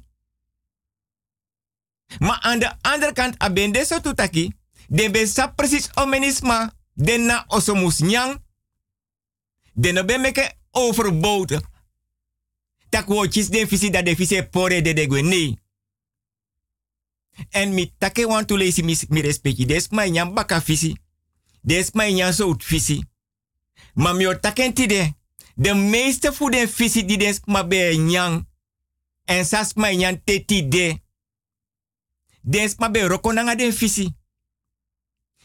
[SPEAKER 4] Maar aan de andere kant, abende so tutaki, de be sa precies omenisma, den na osomus nyang, de no be meke overboten. Tak wo kies den visi dat de visi pore de de. En mi take want to leisi mi, mi respecti, des ma nyang baka visi, des ma nyang so ut visi. Maar mi taken de meeste voeden visi die des ma be nyang, en sas ma nyan teti de. Des ma be roko nanga den fisi.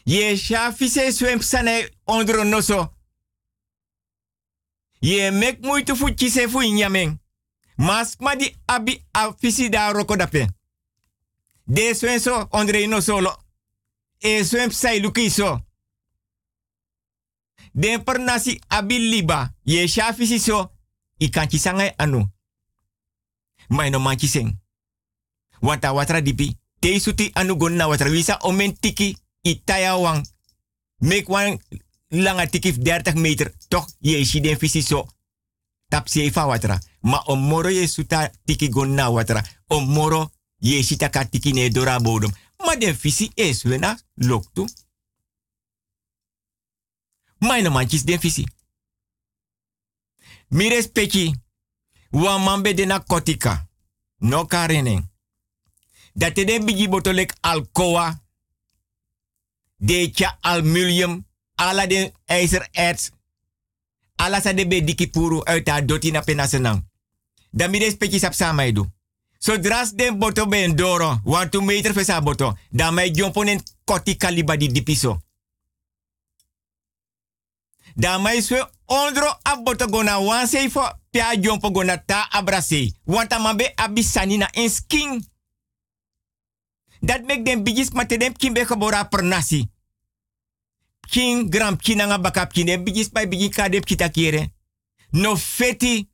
[SPEAKER 4] Ye sha fisi swem sane ondro noso. Ye mek moeite fu nyameng. Mas ma di abi a fisi da roko dape. De swem so ondre no solo. E swem sai luki so. Den per nasi abi liba. Ye sha fisi so. Ikanchi sangai anu mai no manchi sing. Wanta watra dipi, te suti anu gon na watra wisa omen tiki itaya wang. Mek wan langa tiki 30 meter, toch ye shi den visi so. Tap fa watra. Ma omoro ye suta tiki gon na watra. Omoro ye shita ka tiki ne dora bodom. Ma den visi es wena loktu. Mai no manchis den visi. Mi respecti Wan mambe de na kotika. No karening. Dat de bigi botolek alcoa. Decha aluminium. Ala de ijzererts. Ala sa de be diki puru uit haar doti na penasenang. Dan mi de spetjes sap sama edu. Zodra den boto ben doro, want tu meter fesa boto, dan jomponen koti kaliba di dipiso. Dan mij swe ondro aboto gona wan seifo, pia jompo gona ta abrase. Want amabe abisani na en skin. Dat mek den bigis mate den kimbe gebora per nasi. King gram kinanga bakap kine bigis pa bigi kadep kita kere. No feti.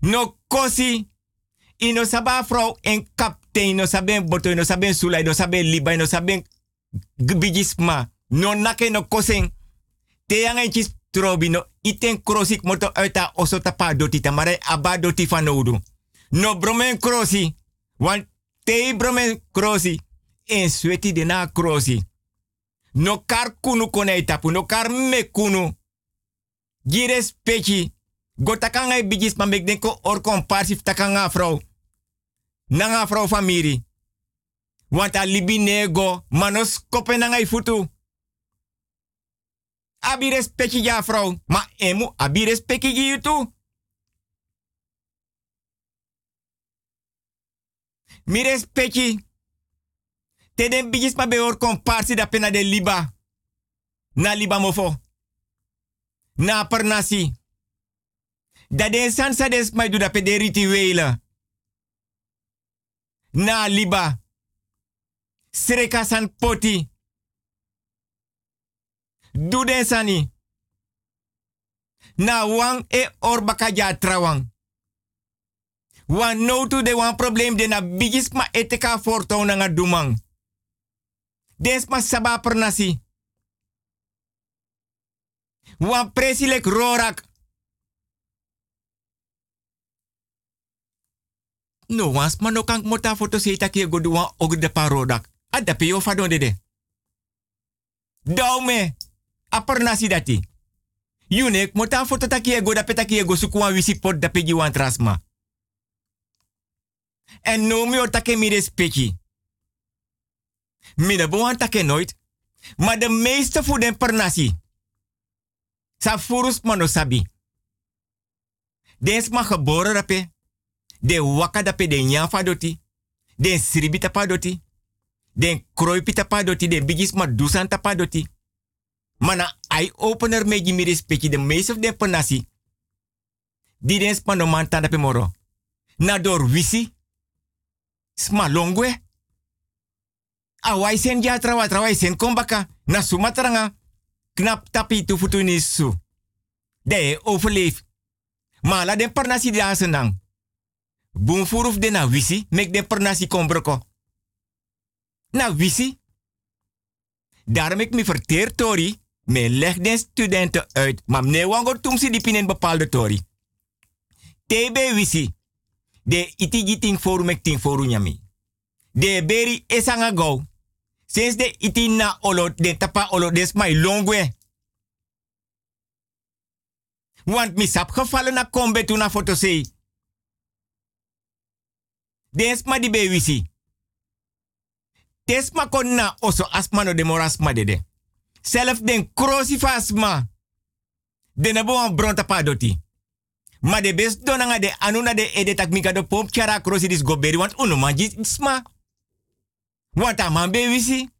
[SPEAKER 4] No kosi. Ino saba vrouw en kaptein. No saben boto. No saben sulai. No saben liba. No saben. No nake no kosen. Te yang eentjes trobi no iten krosik moto uit oso tapa doti tamare aba doti fanodu. No bromen krosi. Want te bromen krosi. En sweti de na krosi. No kar kunu kone tapu. No kar me kunu. Gires pechi. Go takanga bigis ma mek denko or comparsif takanga vrouw. Nanga vrouw famiri. Want a libi nego. Manos nanga futu. Abi respecti ja vrouw. Ma emu abi respecti gi tu. Mi. Te den bigis ma beor komparsi da pena de liba. Na liba mofo. Na per nasi. Da den sansa des mai da pe de rituele. Na liba. Sreka san poti. Du den sani. Na wang e orbaka ja trawang. Wan no tu de wan problem de na bigis ma eteka nga dumang. Des ma saba per nasi. Wan presilek rorak. No wans ma no kank mota foto seita kie godu wan og de parodak. Ada pe yo fadon dede. Daume. A per nasi dati. Yunek mota foto taki ego da petaki ego suku wan wisi pot da pegi wan trasma. En no mi o take mi. Mi de boan take nooit. Maar de meeste den per nasi. Sa furus mano sabi. Dens ma geboren rape. De waka dape de nyafa doti. Den sribi tapa doti. Den kroipi tapa doti. Den bigis. Mana eye opener me mi respecti de meeste of per nasi. Die den spano man tanda moro. Na door wisi. Sma longwe. Awai sen ja trawa trawa sen kombaka. Na Sumatra nga. Knap tapi tu futu ni su. De overleef. Maar la den per nasi da senang. Boom furuf de na wisi. Mek den per nasi kombroko. Na wisi. Daarom ik me verteer tori. Me leg den studenten uit. Maar meneer Wangor tum si dipin in bepaalde tori. TB wisi. De iti ting foru mek ting foru nyami. De beri esanga go. Sinds de iti na olo, de tapa olo des mai longwe. Want mi sap gevallen na kombe tu na foto sei. Des ma di be wisi. Des ma kon na oso asmano de morasma dede. Self den krosi. De na bo bron tapa doti. Ma de best donanga de anuna de ede tak mika de pom chara krosi dis goberi want uno manji sma. Want a man be wisi.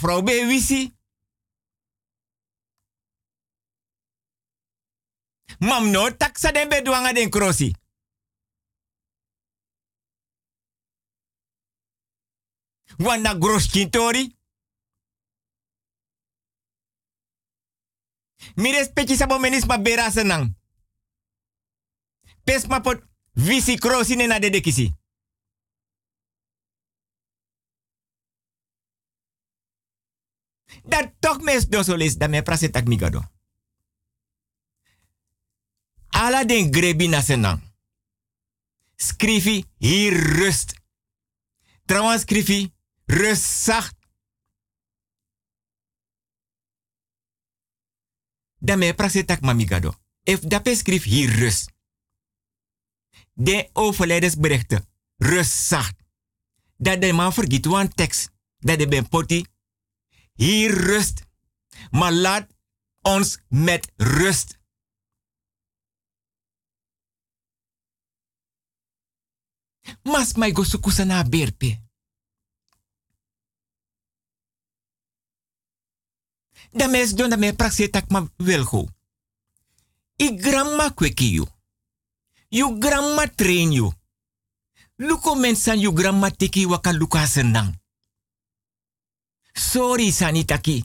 [SPEAKER 4] Vrouw. Mam no taksa den be duanga den krosi. Want na gros kintori. Mi respecti sabo menis ma bera senang. Pes ma pot visi krosi ne na dedekisi. Dat toch mes dosolis da me prasetak migado. Ala den grebi na senang. Skrifi hier rust. Trouwens skrifi rust zacht. Da me prasetak mamigado. If dape skrif hier rust. De overlijdensberichten. Rust zacht. Dat de man vergiet een tekst. Dat de ben poti. Hier rust. Maar laat ons met rust. Mas mai go sukusa na berpe. Da mes don da me tak ma welgo. I grandma kweki you. You grandma train you. Luko mensan you grandma teki waka luka senang. Sorry sanitaki.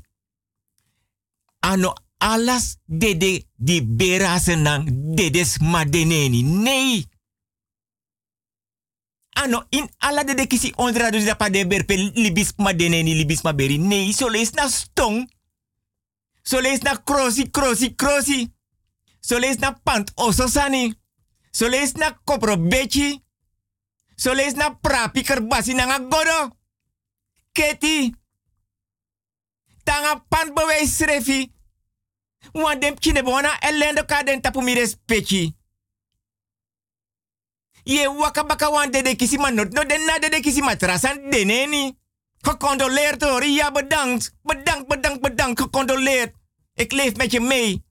[SPEAKER 4] Ano alas dede di bera senang dedes madeneni. Nee. Ano in ala dede kisi ondra dus da pa de berpe libis madeneni libis maberi. Nee, so lees na stong. So lees na krosi krosi krosi. Na pant oso sani. So na kopro bechi. Na prapi kerbasi nanga godo. Keti. Pan bewe srefi. Wan dem kine bona elendo ka den tapu mi respecti. Ye waka baka wan dede kisi ma no den na dede kisi ma trasan deneni. Gecondoleerd hoor. Ja, bedankt. Bedankt, bedankt, bedankt. Gecondoleerd. Ik leef met je mee.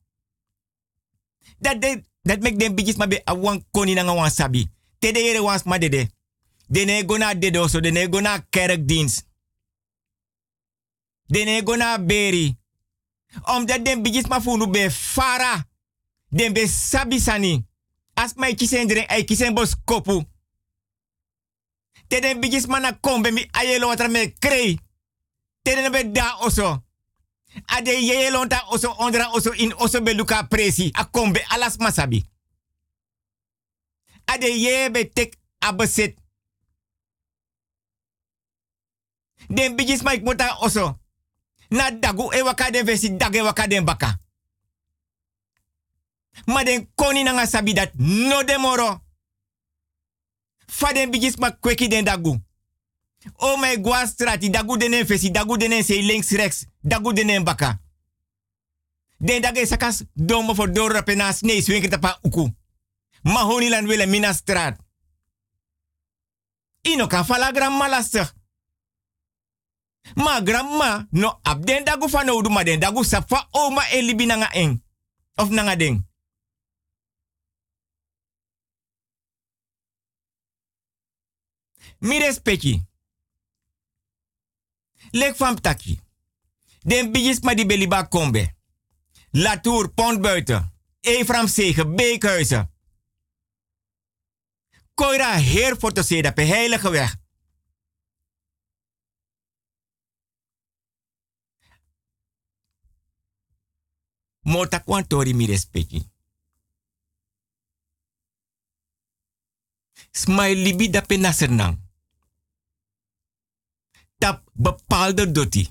[SPEAKER 4] Dat, dat, dat make them bijis maar be awan koni na wan sabi. Tede yere wans ma dede. Dene go na dedo so, dene go na kerkdienst. Dene go na beri. Omdat den bijis ma be fara. Den be sabi sani. As mai kisen dren ay kisen bos kopu. Teden bijis mana kombe mi ayelo watra me krei. Teden be da oso. Ade yeye lonta oso ondra oso in oso be luka presi. A kombe alas masabi. Ade yeye be tek abeset. Den bijis ma ikmota oso. Na dagu e waka den vesi dage waka den baka. Ma den koni nanga sabi dat no demoro. Faden bijis ma kweki den dagu. O my gwa strati dagu denen fesi dagu denen sei links rechts dagu denen baka. Den dage sakas domo for dora pena snee swinker tapa uku. Ma honi lan wille mina straat. Ino kan fala gramma lastig. Ma gramma no ab den dagu fa no ma den dagu safa o ma elibi nanga eng. Of nanga ding. Mi respecti. Lek van taki. Den bijis ma di beliba kombe. Latour, Pont buiten. Efram Zegen, Beekhuizen. Koira heer voor te zeden, pe heilige weg. Mota kwantori mi respecti. Smile libi da pe nasernang. Tap bepaalde doti.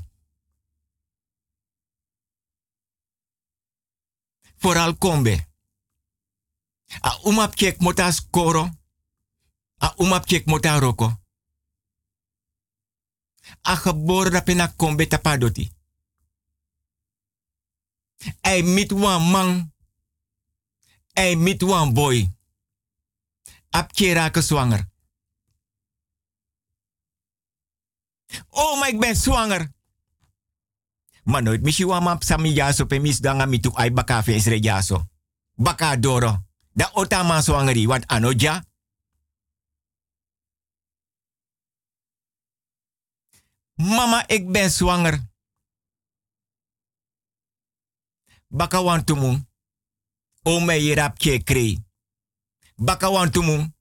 [SPEAKER 4] Vooral kombe. A umap kek mota skoro. A umap kek mota roko. A geboren da pe na kombe tapa Ei mit wan man. Ei mit wan boy. Ap raken zwanger. Oh, maar ik ben zwanger. Maar nooit misschien wa map sami jaso pe mis danga mitu ai baka fe jaso. Baka doro. Da otama zwangeri wat anoja. Mama, ik ben zwanger. Baka wan tumu. O me yerap kree. Baka wan tumu.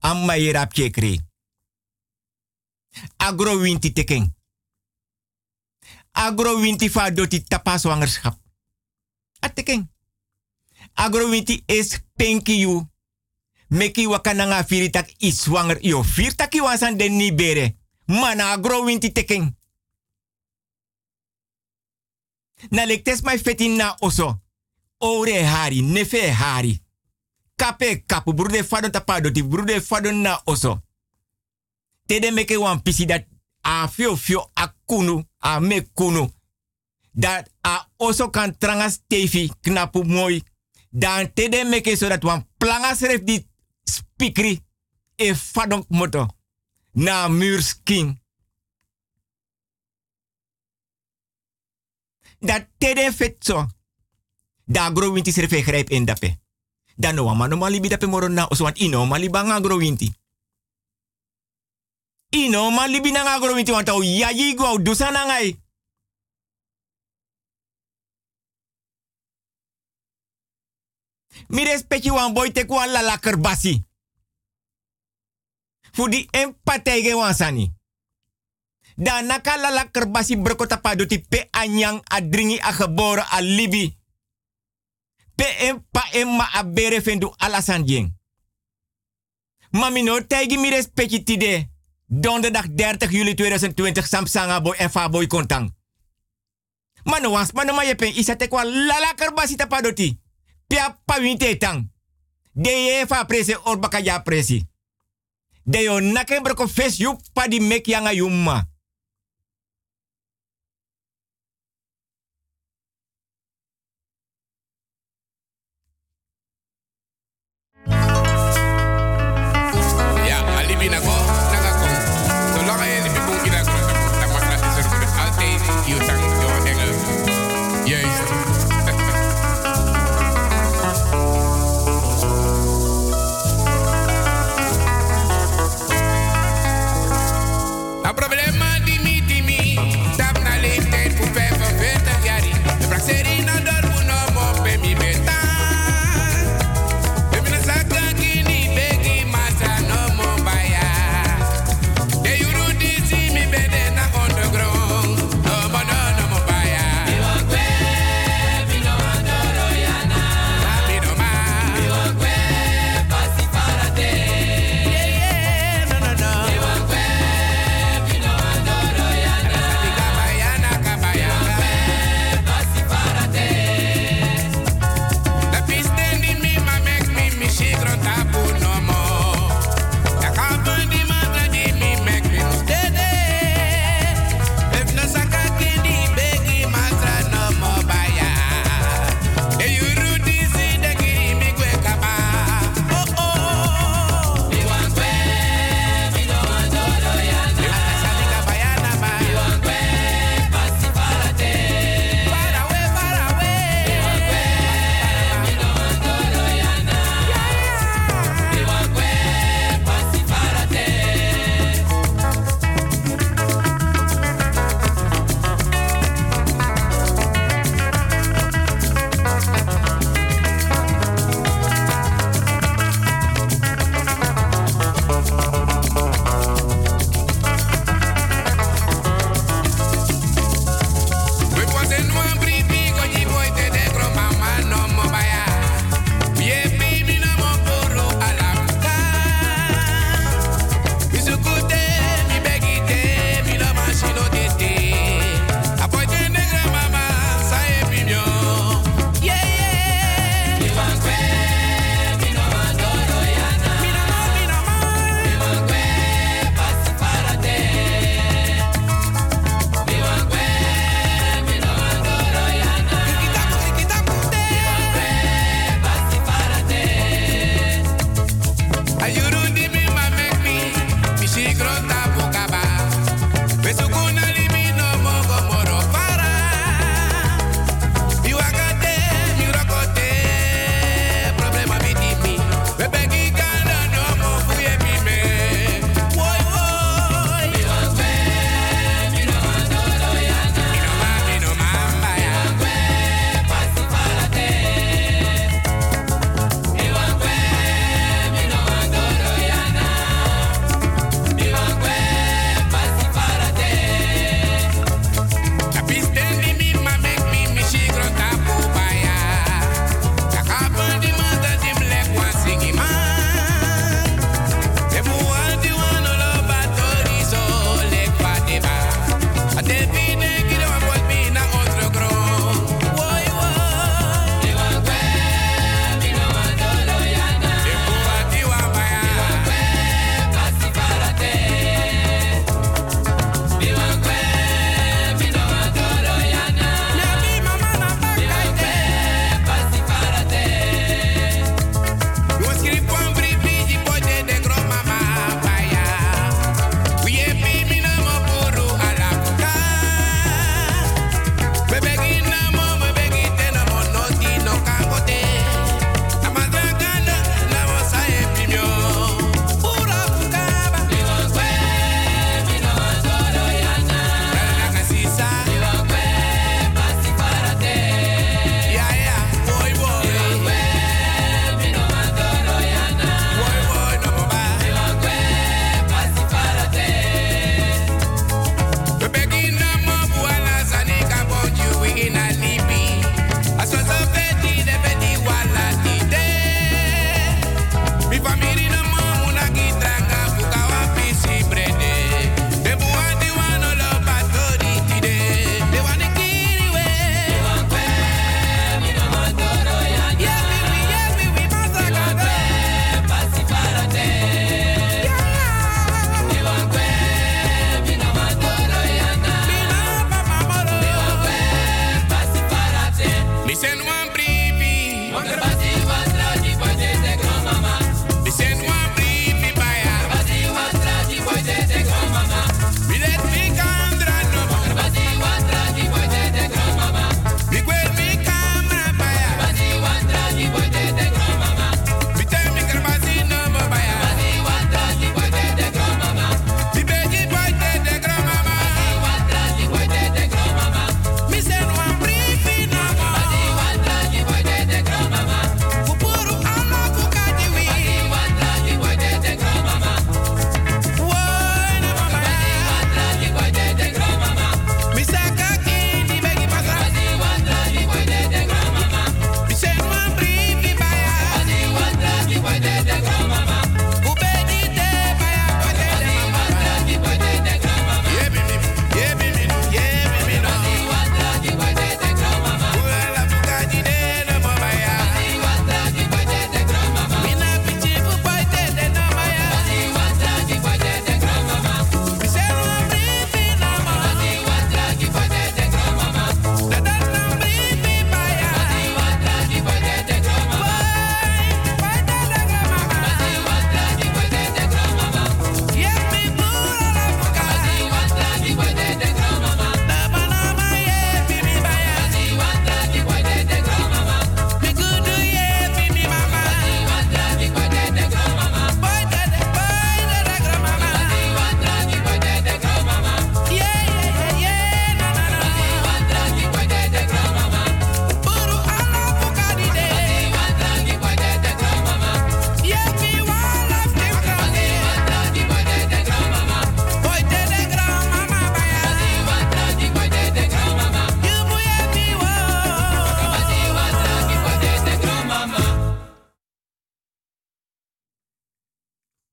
[SPEAKER 4] Amma yerap kree. Agro winti teken. Agro winti fa doti tapa zwangerschap. A teken. Agro winti is penki you. Meki wakananga firitak is zwanger. Yo firtaki wasan den ni bere. Mana agro winti teken. Na lektes mai fetin na oso. Ore hari, nefe hari. Kape kapu, brude fadon tapado, di brude fadon na oso. Tede meke wan pisi dat a fio fio a kunu, a me kunu. Dat a oso kan trangas tefi knapu mooi. Dan tede meke so dat wan plangas ref di spikri e fadon moto. Na muursking. Dat tede fet zo. Da agrowinti serve grijp in dape. Dan no mano mali bi dape moro na ino mali bang agrowinti. Ino mali bi na agrowinti want au yayi go au dusana ngai. Mi respecti wan boy te kwa la la kerbasi. Fu di empatege wan sani. Da naka la la kerbasi brokota padoti pe anyang adringi a geboren a libi. Pe pa en ma a bere fendu alasan jeng. Mami no tegi mi respecti. Donderdag 30 juli 2020 Samsanga boy en Faboy kontang. Mano was, mano ma yepen isa te kwa lala tapadoti pia pa winte tang. Fa prese or baka ya presi. De yo nake broko fes yu pa mek yanga yumma.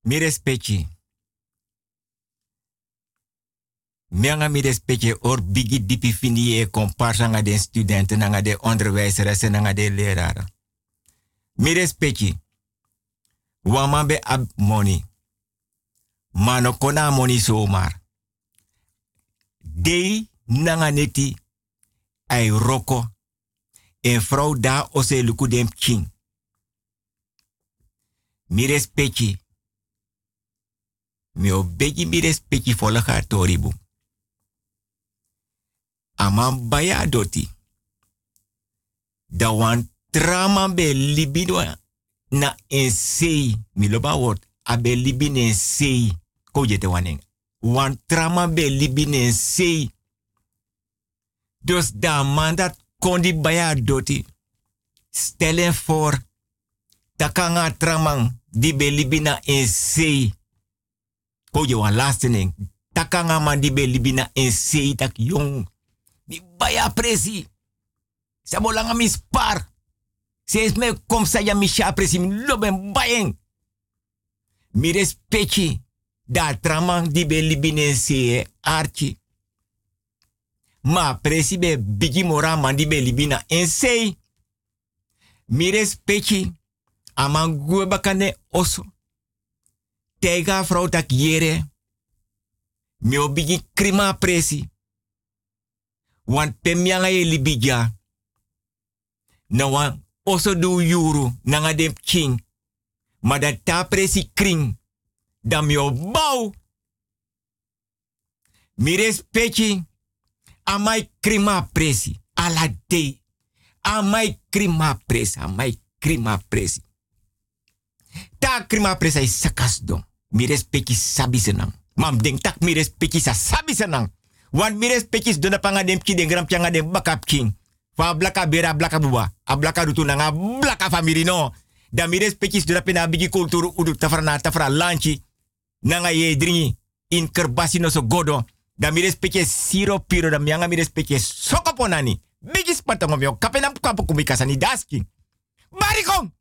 [SPEAKER 4] Mi respecti. Mianga mi respecti or bigi dipi fini e comparsa nga de studenten nga de onderwijzeres en nga de leraren. Mi respecti. Wama be ab money. Mano kona money zomaar. Dei nanga neti ai roko. En vrouw da ose luku dem king. Mi. Mi obegi mi respecti volga toribu. Ama baya doti. Da wan trama be libino na ensei. Mi loba word. Abe libine ensei. Ko jete waneng. Wan trama be libine ensei. Dus da man dat kondi baya doti. Stellen voor. Takanga tramang di be libina ensei. Ko je wan laatste. Takanga man di be libina ensei tak jong. Di baya presi. Sabo langa mi spar. Ses me kom sa ya mi sha presi mi loben bayeng. Mi respecti. Da tramang di libina ensei archi. Ma presi be bigi mora man libina ensei. Mi respecti. Aman oso. Tega vrouw tak yere. Mi obigi krima presi. Want pemyanga ye. Na wan oso du yuru nanga dem king. Ma da ta presi kring. Da mi obau. Mi respecti. Amai krima presi. Ala. Amai krima presi. Amai krima presi. Ta krima presa is sakas don. Mi respecti sabi senang. Mam ding tak mi respecti sa sabi senang. Wan mi respecti dona panga dem ki den gram pianga dem bakap king. Fa blaka bera blaka buba. A blaka rutu nanga blaka famiri no. Da mi respecti dona pena bigi kulturu udu tafra na tafra lanchi. Nanga ye dringi. In kerbasi no so godo. Da mi respecti siro piro da mianga mi respecti sokoponani. Bigi spatongom yo. Kapena kapu kumikasani daski. Barikong!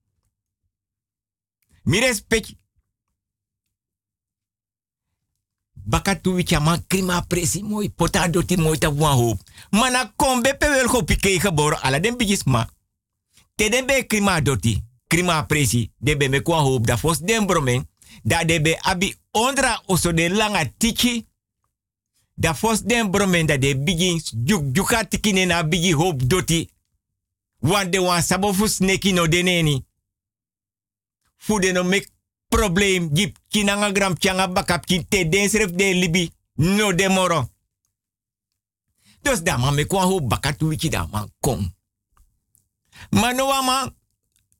[SPEAKER 4] Mi respecti. Bakatu wicha man krima presi mooi pota doti mooi ta wan hoop. Mana kombe pe wel ala den ma. Te den be krima doti. Krima presi. De be me kwa hoop da fos den bromen. Da de be abi ondra oso de langa tiki. Da fos den bromen da de bigi juk juka tiki ne na bigi doti. Wan de wan sabofus neki no deneni fude no mek problem gip kinanga gram changa bakap kin te den de libi no de moro. Dus da man me kwa ho bakatu wiki da man kom. Mano man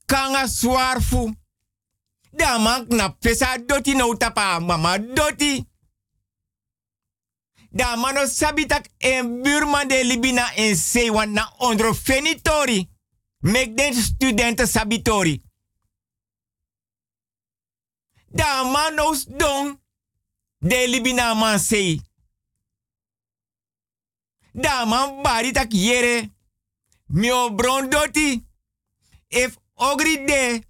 [SPEAKER 4] kanga swar fu. Da man na pesa doti no tapa mama doti. Da mano sabitak en buurman de libina en se wan na ondro fenitori. Mek den studenten sabitori. Da manos don de libina man sei. Da man bari yere. Mio bron doti. If ogri de.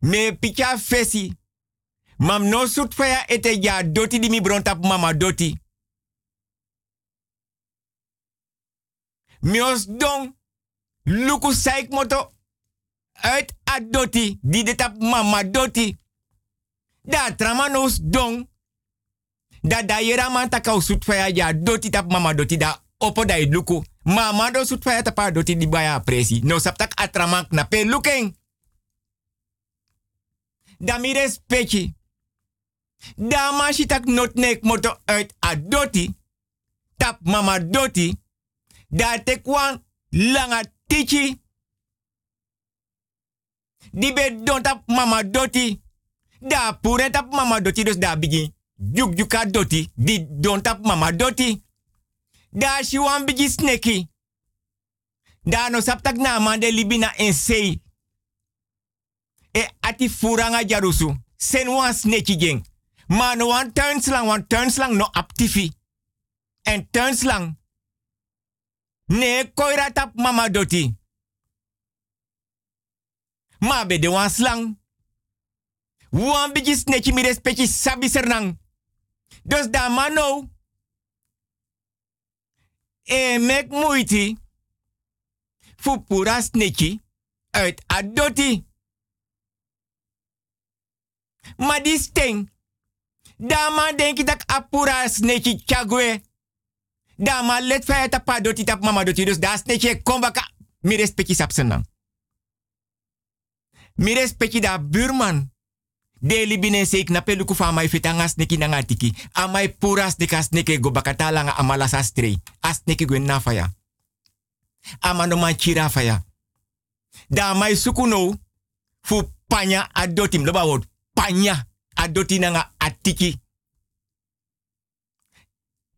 [SPEAKER 4] Me picha fesi. Mam no sut ete ja doti di mi bron tap mama doti. Mios don. Luku saik moto. Uit a doti. Di de tap mama doti. Da tramanus don. Da da yera man faya ja doti tap mama doti da opo da luku. Mama do sut faya tapa doti di baya presi. No saptak atramak na pe looking. Da mi respecti. Da ma tak not nek moto uit a doti. Tap mama doti. Da tekwan langa tichi. Di be don tap mama doti. Da pure tap mama doti dus da bigi. Juk juka doti. Di don tap mama doti. Da shi wan bigi sneki. Da no saptak na mande libina ensei. E ati furanga jarusu. Sen wan sneki geng. Maar no wan turnslang, wan turnslang no aptifi. En turnslang. Ne koira tap mama doti. Ma be de wan slang. Wan bigi sneki mi respecti sabi sernang. Dus da mano. E mek moeite. Fu pura sneki. Uit adoti. Maar die sting. Dama denk ik dat apura sneki chagwe. Dama let faya tapa doti tap mama doti. Dus da sneki kom. Mi respecti sapsenang. Mi respecti da buurman. De libine seik na peluku fa mai fitanga sneki na ngatiki. Amai puras de sneki go bakatala nga amala sastre. As sneki go na faya. Amano man chira faya. Da mai sukuno fu panya adotim loba word panya adoti na nga atiki.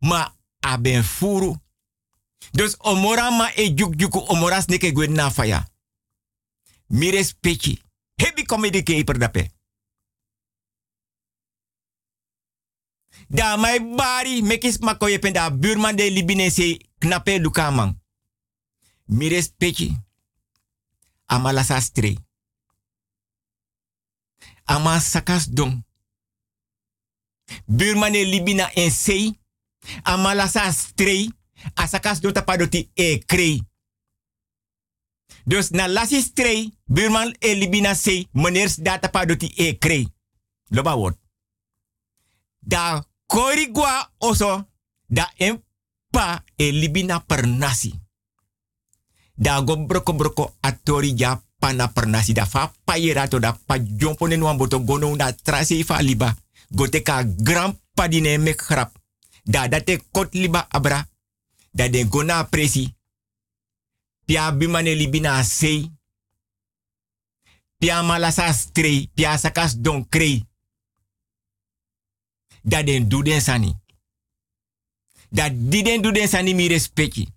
[SPEAKER 4] Ma aben furu. Dus omora ma e juk juku omora sneki go na faya. Mi respecti. Hebi comedy keeper dape. Da mai bari mekis makoye penda burman de libine se knape lukamang. Mi respecti. Amala sastre. Ama sakas don. Burman de libina en sei. Amala sastre. Asakas don tapadoti e krei. Dus na lasi strei, buurman e libina sei, data padoti e krei. Loba word. Da korigwa oso, da empa e libina per nasi. Da go broko broko atori ja pana per nasi. Da fa payerato da pa jompo ne boto gono da trase fa liba. Gote ka grand padine mek grap. Da date kot liba abra. Da de gona presi. Pia bimane libina sei. Pia malasa strei. Pia sakas don krei. Dat den du den sani. Dat di den du den sani mi respecti.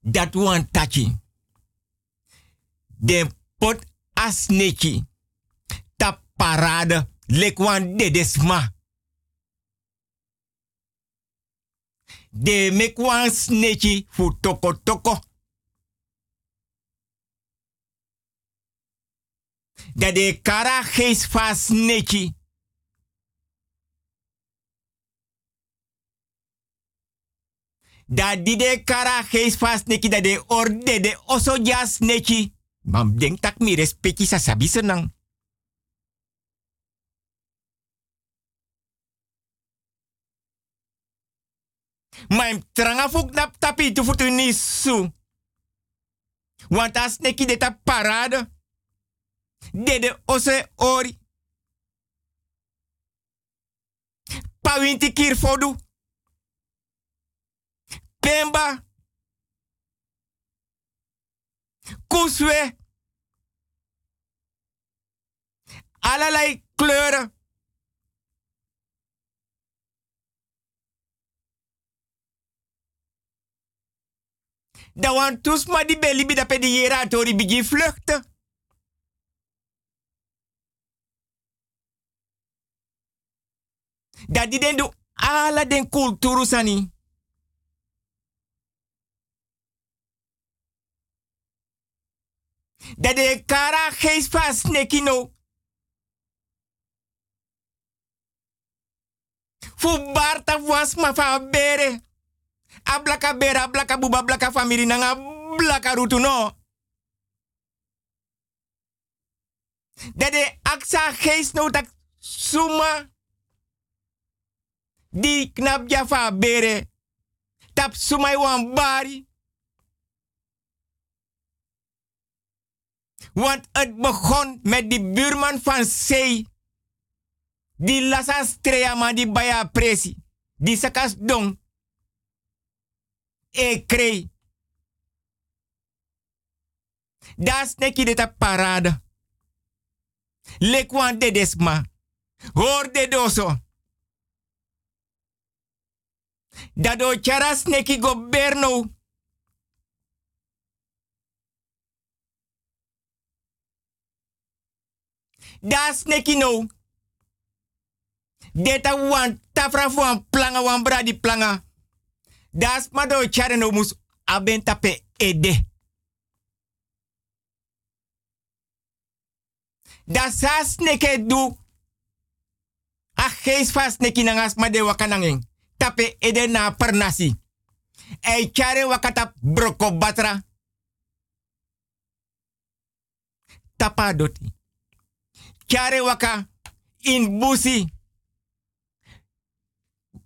[SPEAKER 4] Dat wan tachi. Den pot asneki. Ta parade. Lek wan dedesma. De mek wan sneki fu toko toko. Dat de kara gees van sneki. Dat die de kara gees van sneki dat de orde de oso ja sneki. Mam denk tak mi respecti sa sabi. Maar tranga fuk nap tapi tu futu nisu. Want as neki de ta parade. De de ose ori. Pawinti kir fodu. Pemba. Kuswe. Allerlei kleuren. Da wan tus ma di beli bi da pe di yera tori bigi vluchten. Da di den do ala den kulturu sani. Da de kara gees pas nekino. Fu barta was ma fa bere. Ablaka bera, ablaka buba, ablaka famiri nanga blaka rutu no. Dat de aksa geest no tak suma. Die knap jafa bere. Tap sumai wan bari. Want het begon met die buurman van Zee. Die lasa strea die baya presi. Die sakas dong e krei. Das neki de ta parade. Lekwan de desma. Hoor de Dado charas neki goberno. Das neki no. Deta wan tafra planga wan bradi planga. Das mado chare no mus aben tape ede. Da sa sneke du. A geest van sneki nangas ma de wakananging. Tape ede na pernasi. Ei chare wakata broko batra. Tapa doti. Chare waka in busi.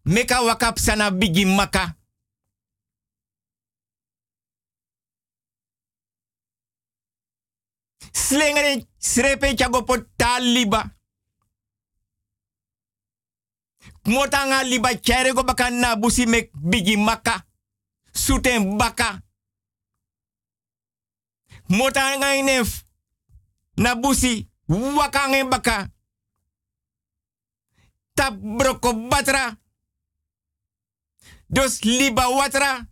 [SPEAKER 4] Meka waka sana bigi maka. Slingere srepe chagopo taliba. Motanga liba chere go baka na busi mek bigi maka. Suten baka. Motanga inef na busi wakange baka. Tap broko batra. Dos liba watra.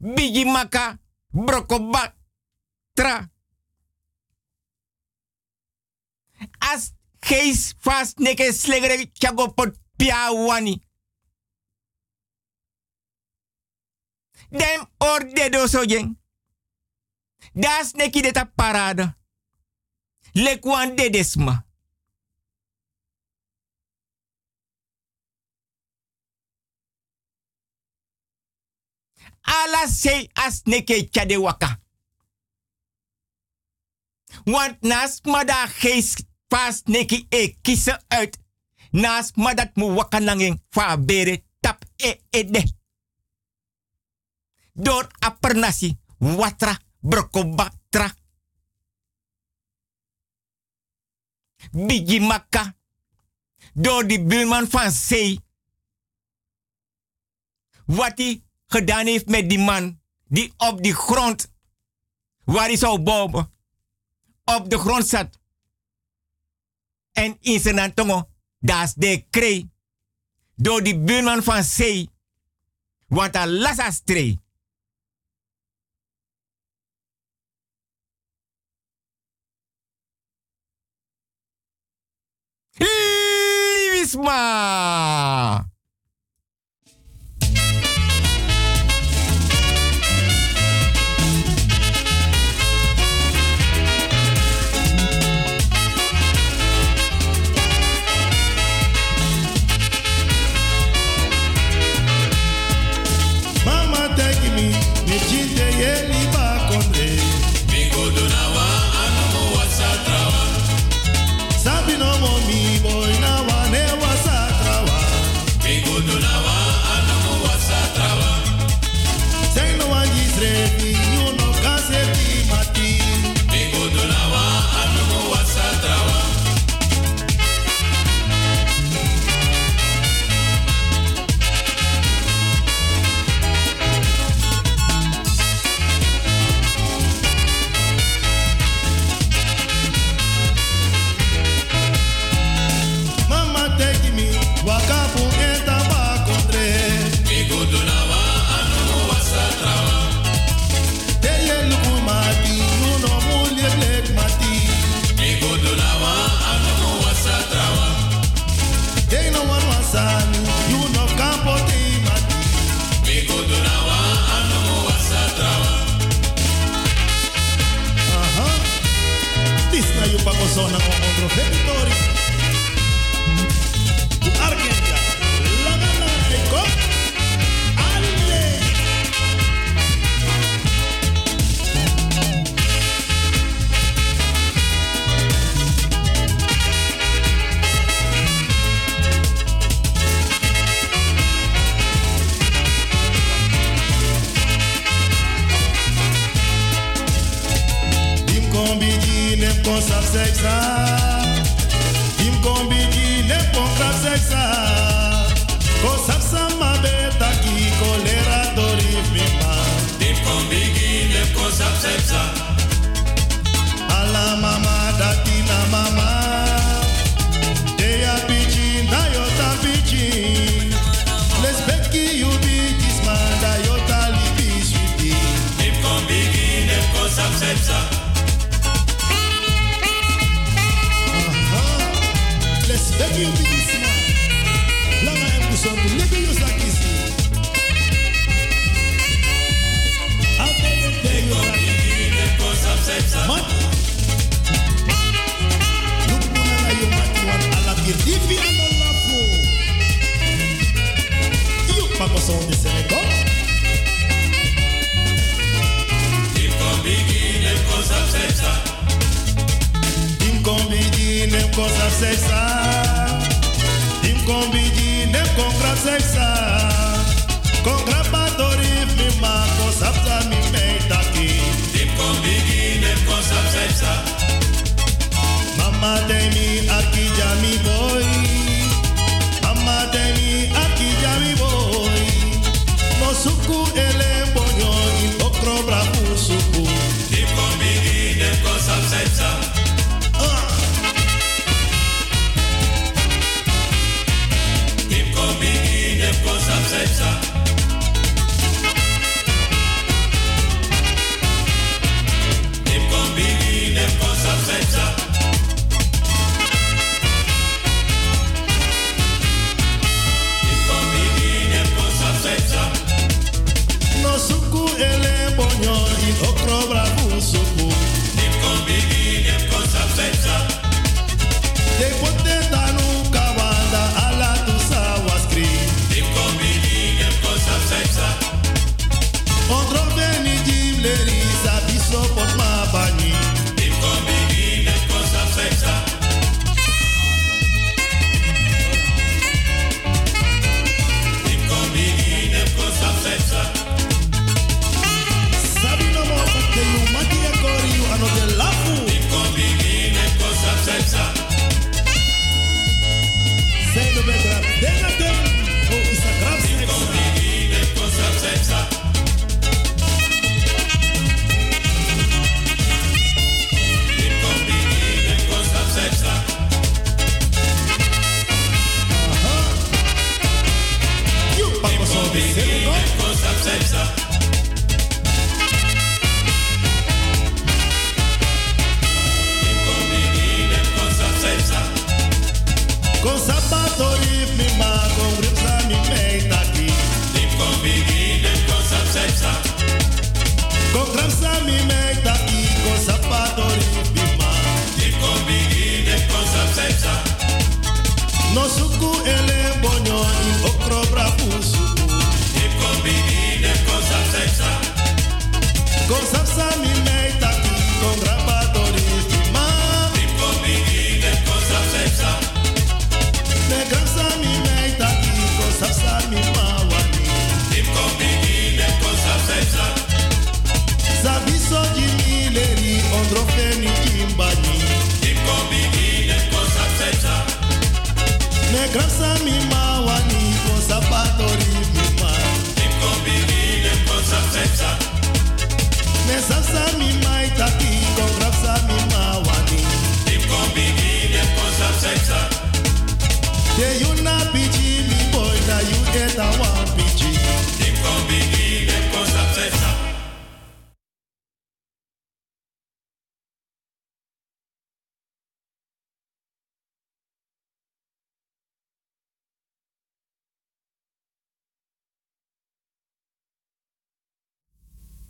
[SPEAKER 4] Bigi maka broko batra. As geis fast neke slegere chago pot pia wani. Dem orde do so. Das neki de ta parada. Lekwan de desma. Ala sei as neke chade waka. Want nas mada geis fast neki e kiezen uit. Naast maar dat mu wakananging fa bere tap e ede. Door apernasi watra brokobatra. Bigi maka. Door die buurman van Zee. Wat hij gedaan heeft met die man die op die grond waar hij zou bouwen, op de grond zat. En in zijn antongo, dat is de kree. Door die buurman van Zee. Want hij las als tree. Livisma!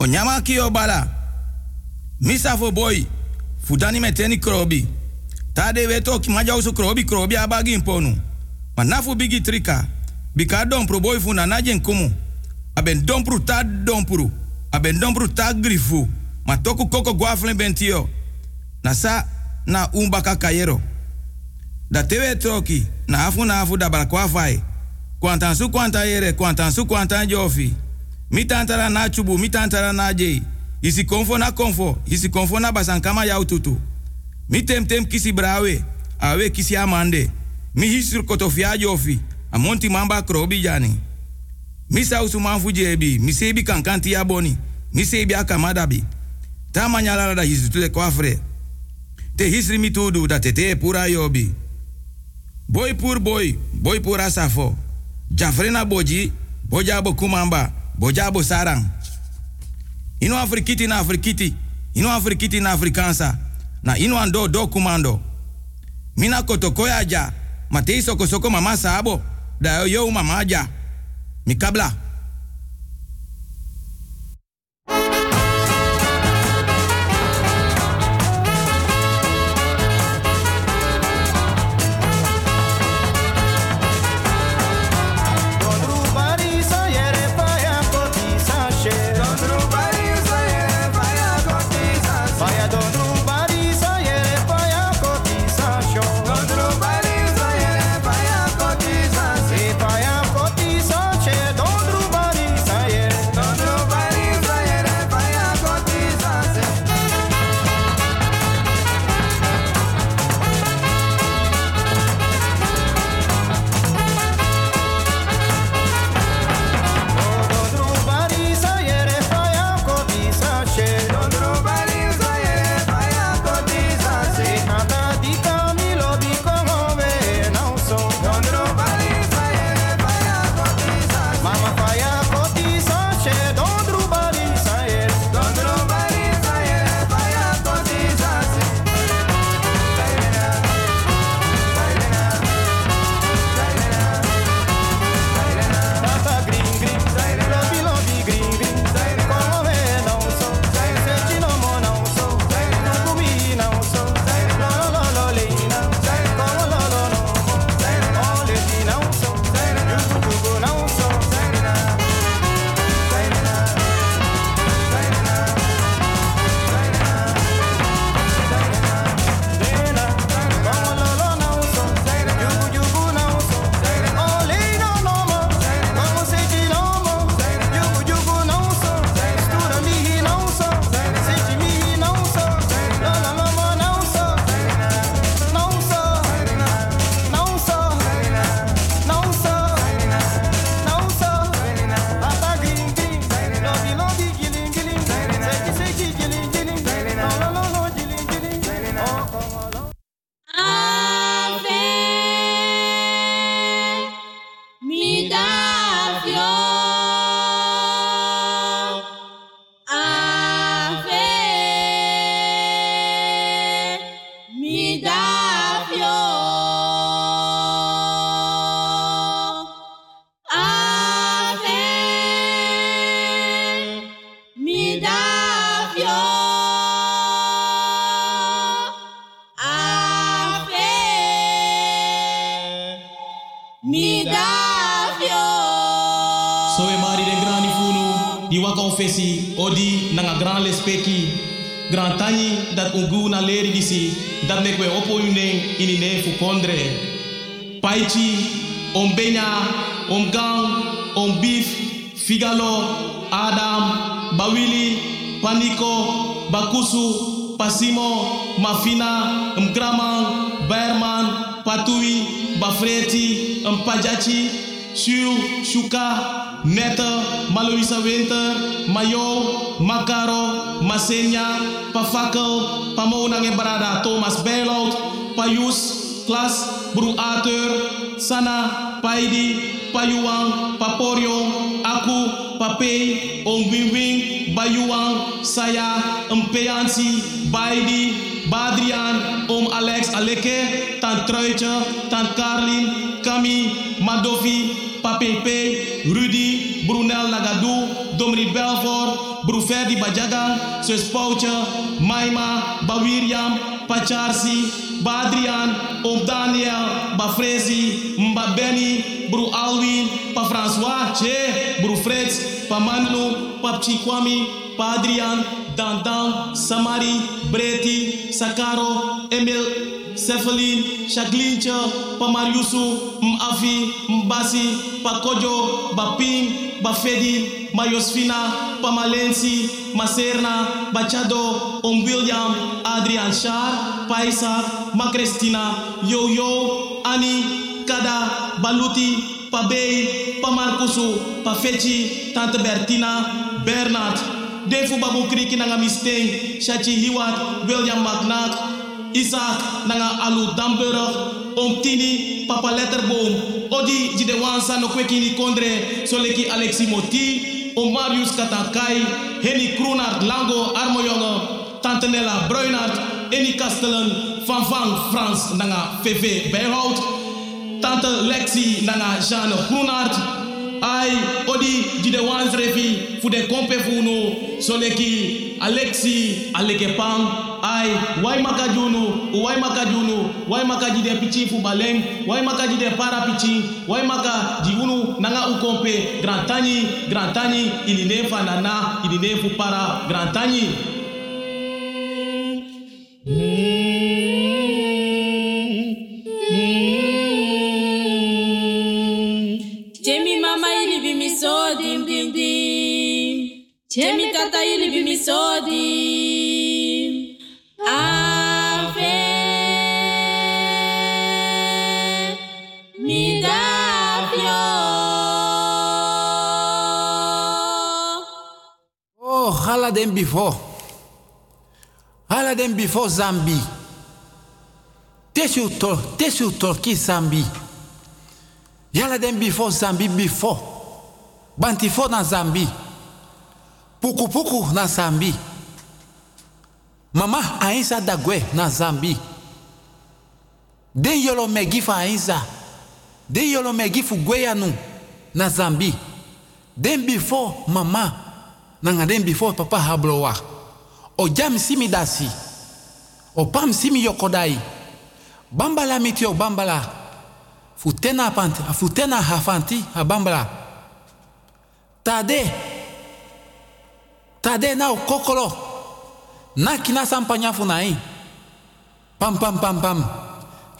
[SPEAKER 10] Onyama kio bala. Misa fo boy. Fudani meteni krobi. Tade weto ki maja usu krobi krobi abagi imponu. Manafu bigi trika. Bika dompro boy fu na najen kumu. Aben dompru ta dompru. Aben dompru ta grifu. Ma toku koko guaflen bentio. Na sa na umbaka kayero. Da tewe troki. Na afu na afu da balakwa fai. Kwantan su kwanta yere, kwantan su kwantan jofi. Mi tantara na chubu, mi tantara na jei. Isi konfo na konfo, isi konfo na basankama yau tutu. Mi tem tem kisi brawe, awe kisi amande. Mi hisru kotofia jofi, amonti mamba krobi jani. Mi sausu manfu jebi, mi sebi kankanti ya boni, mi akamadabi. Ta manyala da hisu tule kwafre. Te hisri mi tudu da tete pura yobi. Boy pur boy, boy pura safo. Jafrena boji, bojabo kumamba, bojabo sarang. Ino afrikiti na afrikiti, ino afrikiti na afrikansa, na ino ando do kumando. Mina kotokoya ja, matei soko soko mama sabo, da yo yo mama ja. Mikabla.
[SPEAKER 2] Don
[SPEAKER 12] om benya, om gang, beef, figalo, Adam, Bawili, Paniko, Bakusu, Pasimo, Mafina, Mgramang, Berman, Patui, Bafreti, Mpajachi, Shu, Shuka, Netta, Maloisa Winter, Mayo, Makaro, Masenya, Pafakel, Pamonang en Brada, Thomas Bijlout, Payus, Klas, Bru Arthur, Sana, Paidi, Payuang, Paporio, Aku, Pape, Om Wing Wing, Bayuang, Saya, Mpeansi, Baidi, Badrian, Om Alex Aleke, Tant Truitje, Tant Carlin, Kami, Madofi, Papepe, Rudy, Brunel Lagadou, Dominic Belfort, Bruferdi Bajagan, Sus Maima, Bawiriam, Pacharsi, ba Adrian, ba Daniel, ba Frezi, ba Benny, bru Alwin, Pa François, che, bru Fritz, Pa Manu, Pa Chikwami, Pa Adrian, Dandan, Samari, Breti, Sakaro, Emil, Cephaline, Chaglincha, pa Mariusu, Mafi, Mbasi, Pa Kojo, Baping, Bafedi, Mayosfina, Pa Malensi, Maserna, Bachado, Om William, Adrian Shar, Pa Isaac, Ma Cristina, Yo Yo, Ani, Kada, Baluti, Pa Bey, Pa Marcusu, Pa Fechi, Tante Bertina, Bernard, Defu Babu Kriki Nanga Misteng, Shachi Hiwat, William McNack, Isaac nanga alu Damburg, om papa letterboom, odi jide wansa no kwekini kondre, soleki Alexi Moti, om Marius Katankai, Henny Kroenart Lango Armojonge, Tante Nella Bruinart, Eni Kastelen, Van Van Frans nanga VV Bijhout, Tante Lexi nanga Jeanne Groenart, ai odi jide wans refi fu de kompe fu soleki Alexi ay way makajunu way maka junu way maka pichi fu baleng way maka de para pichi way maka jiunu nanga ukompe grantani grantani ili nefa ilinefa nana ilinefu para
[SPEAKER 6] grand mama ili bimiso dim dim dim Jemi tata ili bimiso dim
[SPEAKER 11] hala den before. Hala den before Zambi. Tesu tesu torki Zambi. Yala den before Zambi before. Bantifo na Zambi. Puku puku na Zambi. Mama ainsa dagwe na Zambi. Den yolo megi fa ainsa. Den yolo megi fu na Zambi. Den before mama. Nanga den before papa hablowa. O jam simi dasi. O pam simi yokodai. Bambala miti o bambala. Futena panti, futena hafanti ha bambala. Tade. Tade na o kokolo. Na kina sampanya funai. Pam pam pam pam.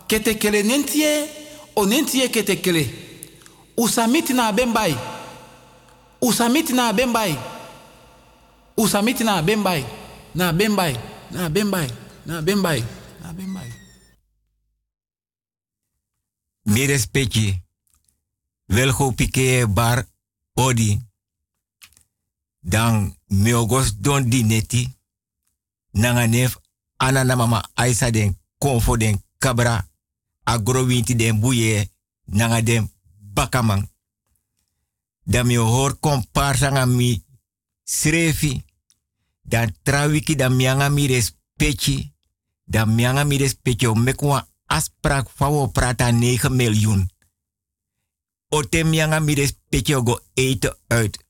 [SPEAKER 11] Kete kele nentie o nentie kete kele. Usamiti na bembai. Usamiti na bembai. Usamiti na bembai. Na bembai. Na bembai. Na bembai. Na bembai.
[SPEAKER 4] Mi respecti. Wel go pike bar odi. Dan meogos don di neti. Nanga nef mama aisa den konfo den kabra. Agrowinti den buye. Nanga den bakamang. Dan mi komparsa srefi. Dan trawiki dan mianga mi respecti. Dan mianga mi respecti o mekwa afspraak fawo prata 9 miljoen. Ote mianga mi respecti go eten uit.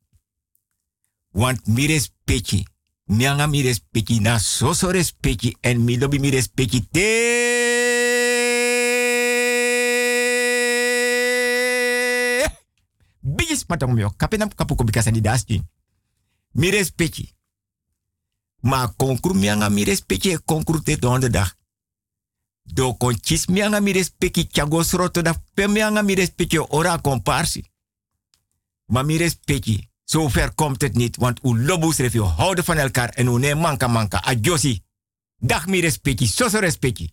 [SPEAKER 4] Want mi respecti. Mianga mi respecti na so so respecti en mi lobi mi respecti te. Bigis patong mio. Kapenam kapu ko bikasa di dasti. Mi respecti. Ma konkuru mi anga mi respecti e konkuru te donderdag. Do kon chis mi respecti chago sroto da pe mi anga mi respecti ora komparsi. Maar mi respecti. Zover komt het niet, want u lobus review houden van elkaar en u neemt manka manka. Adjosi. Dag mi respecti, soso respecti.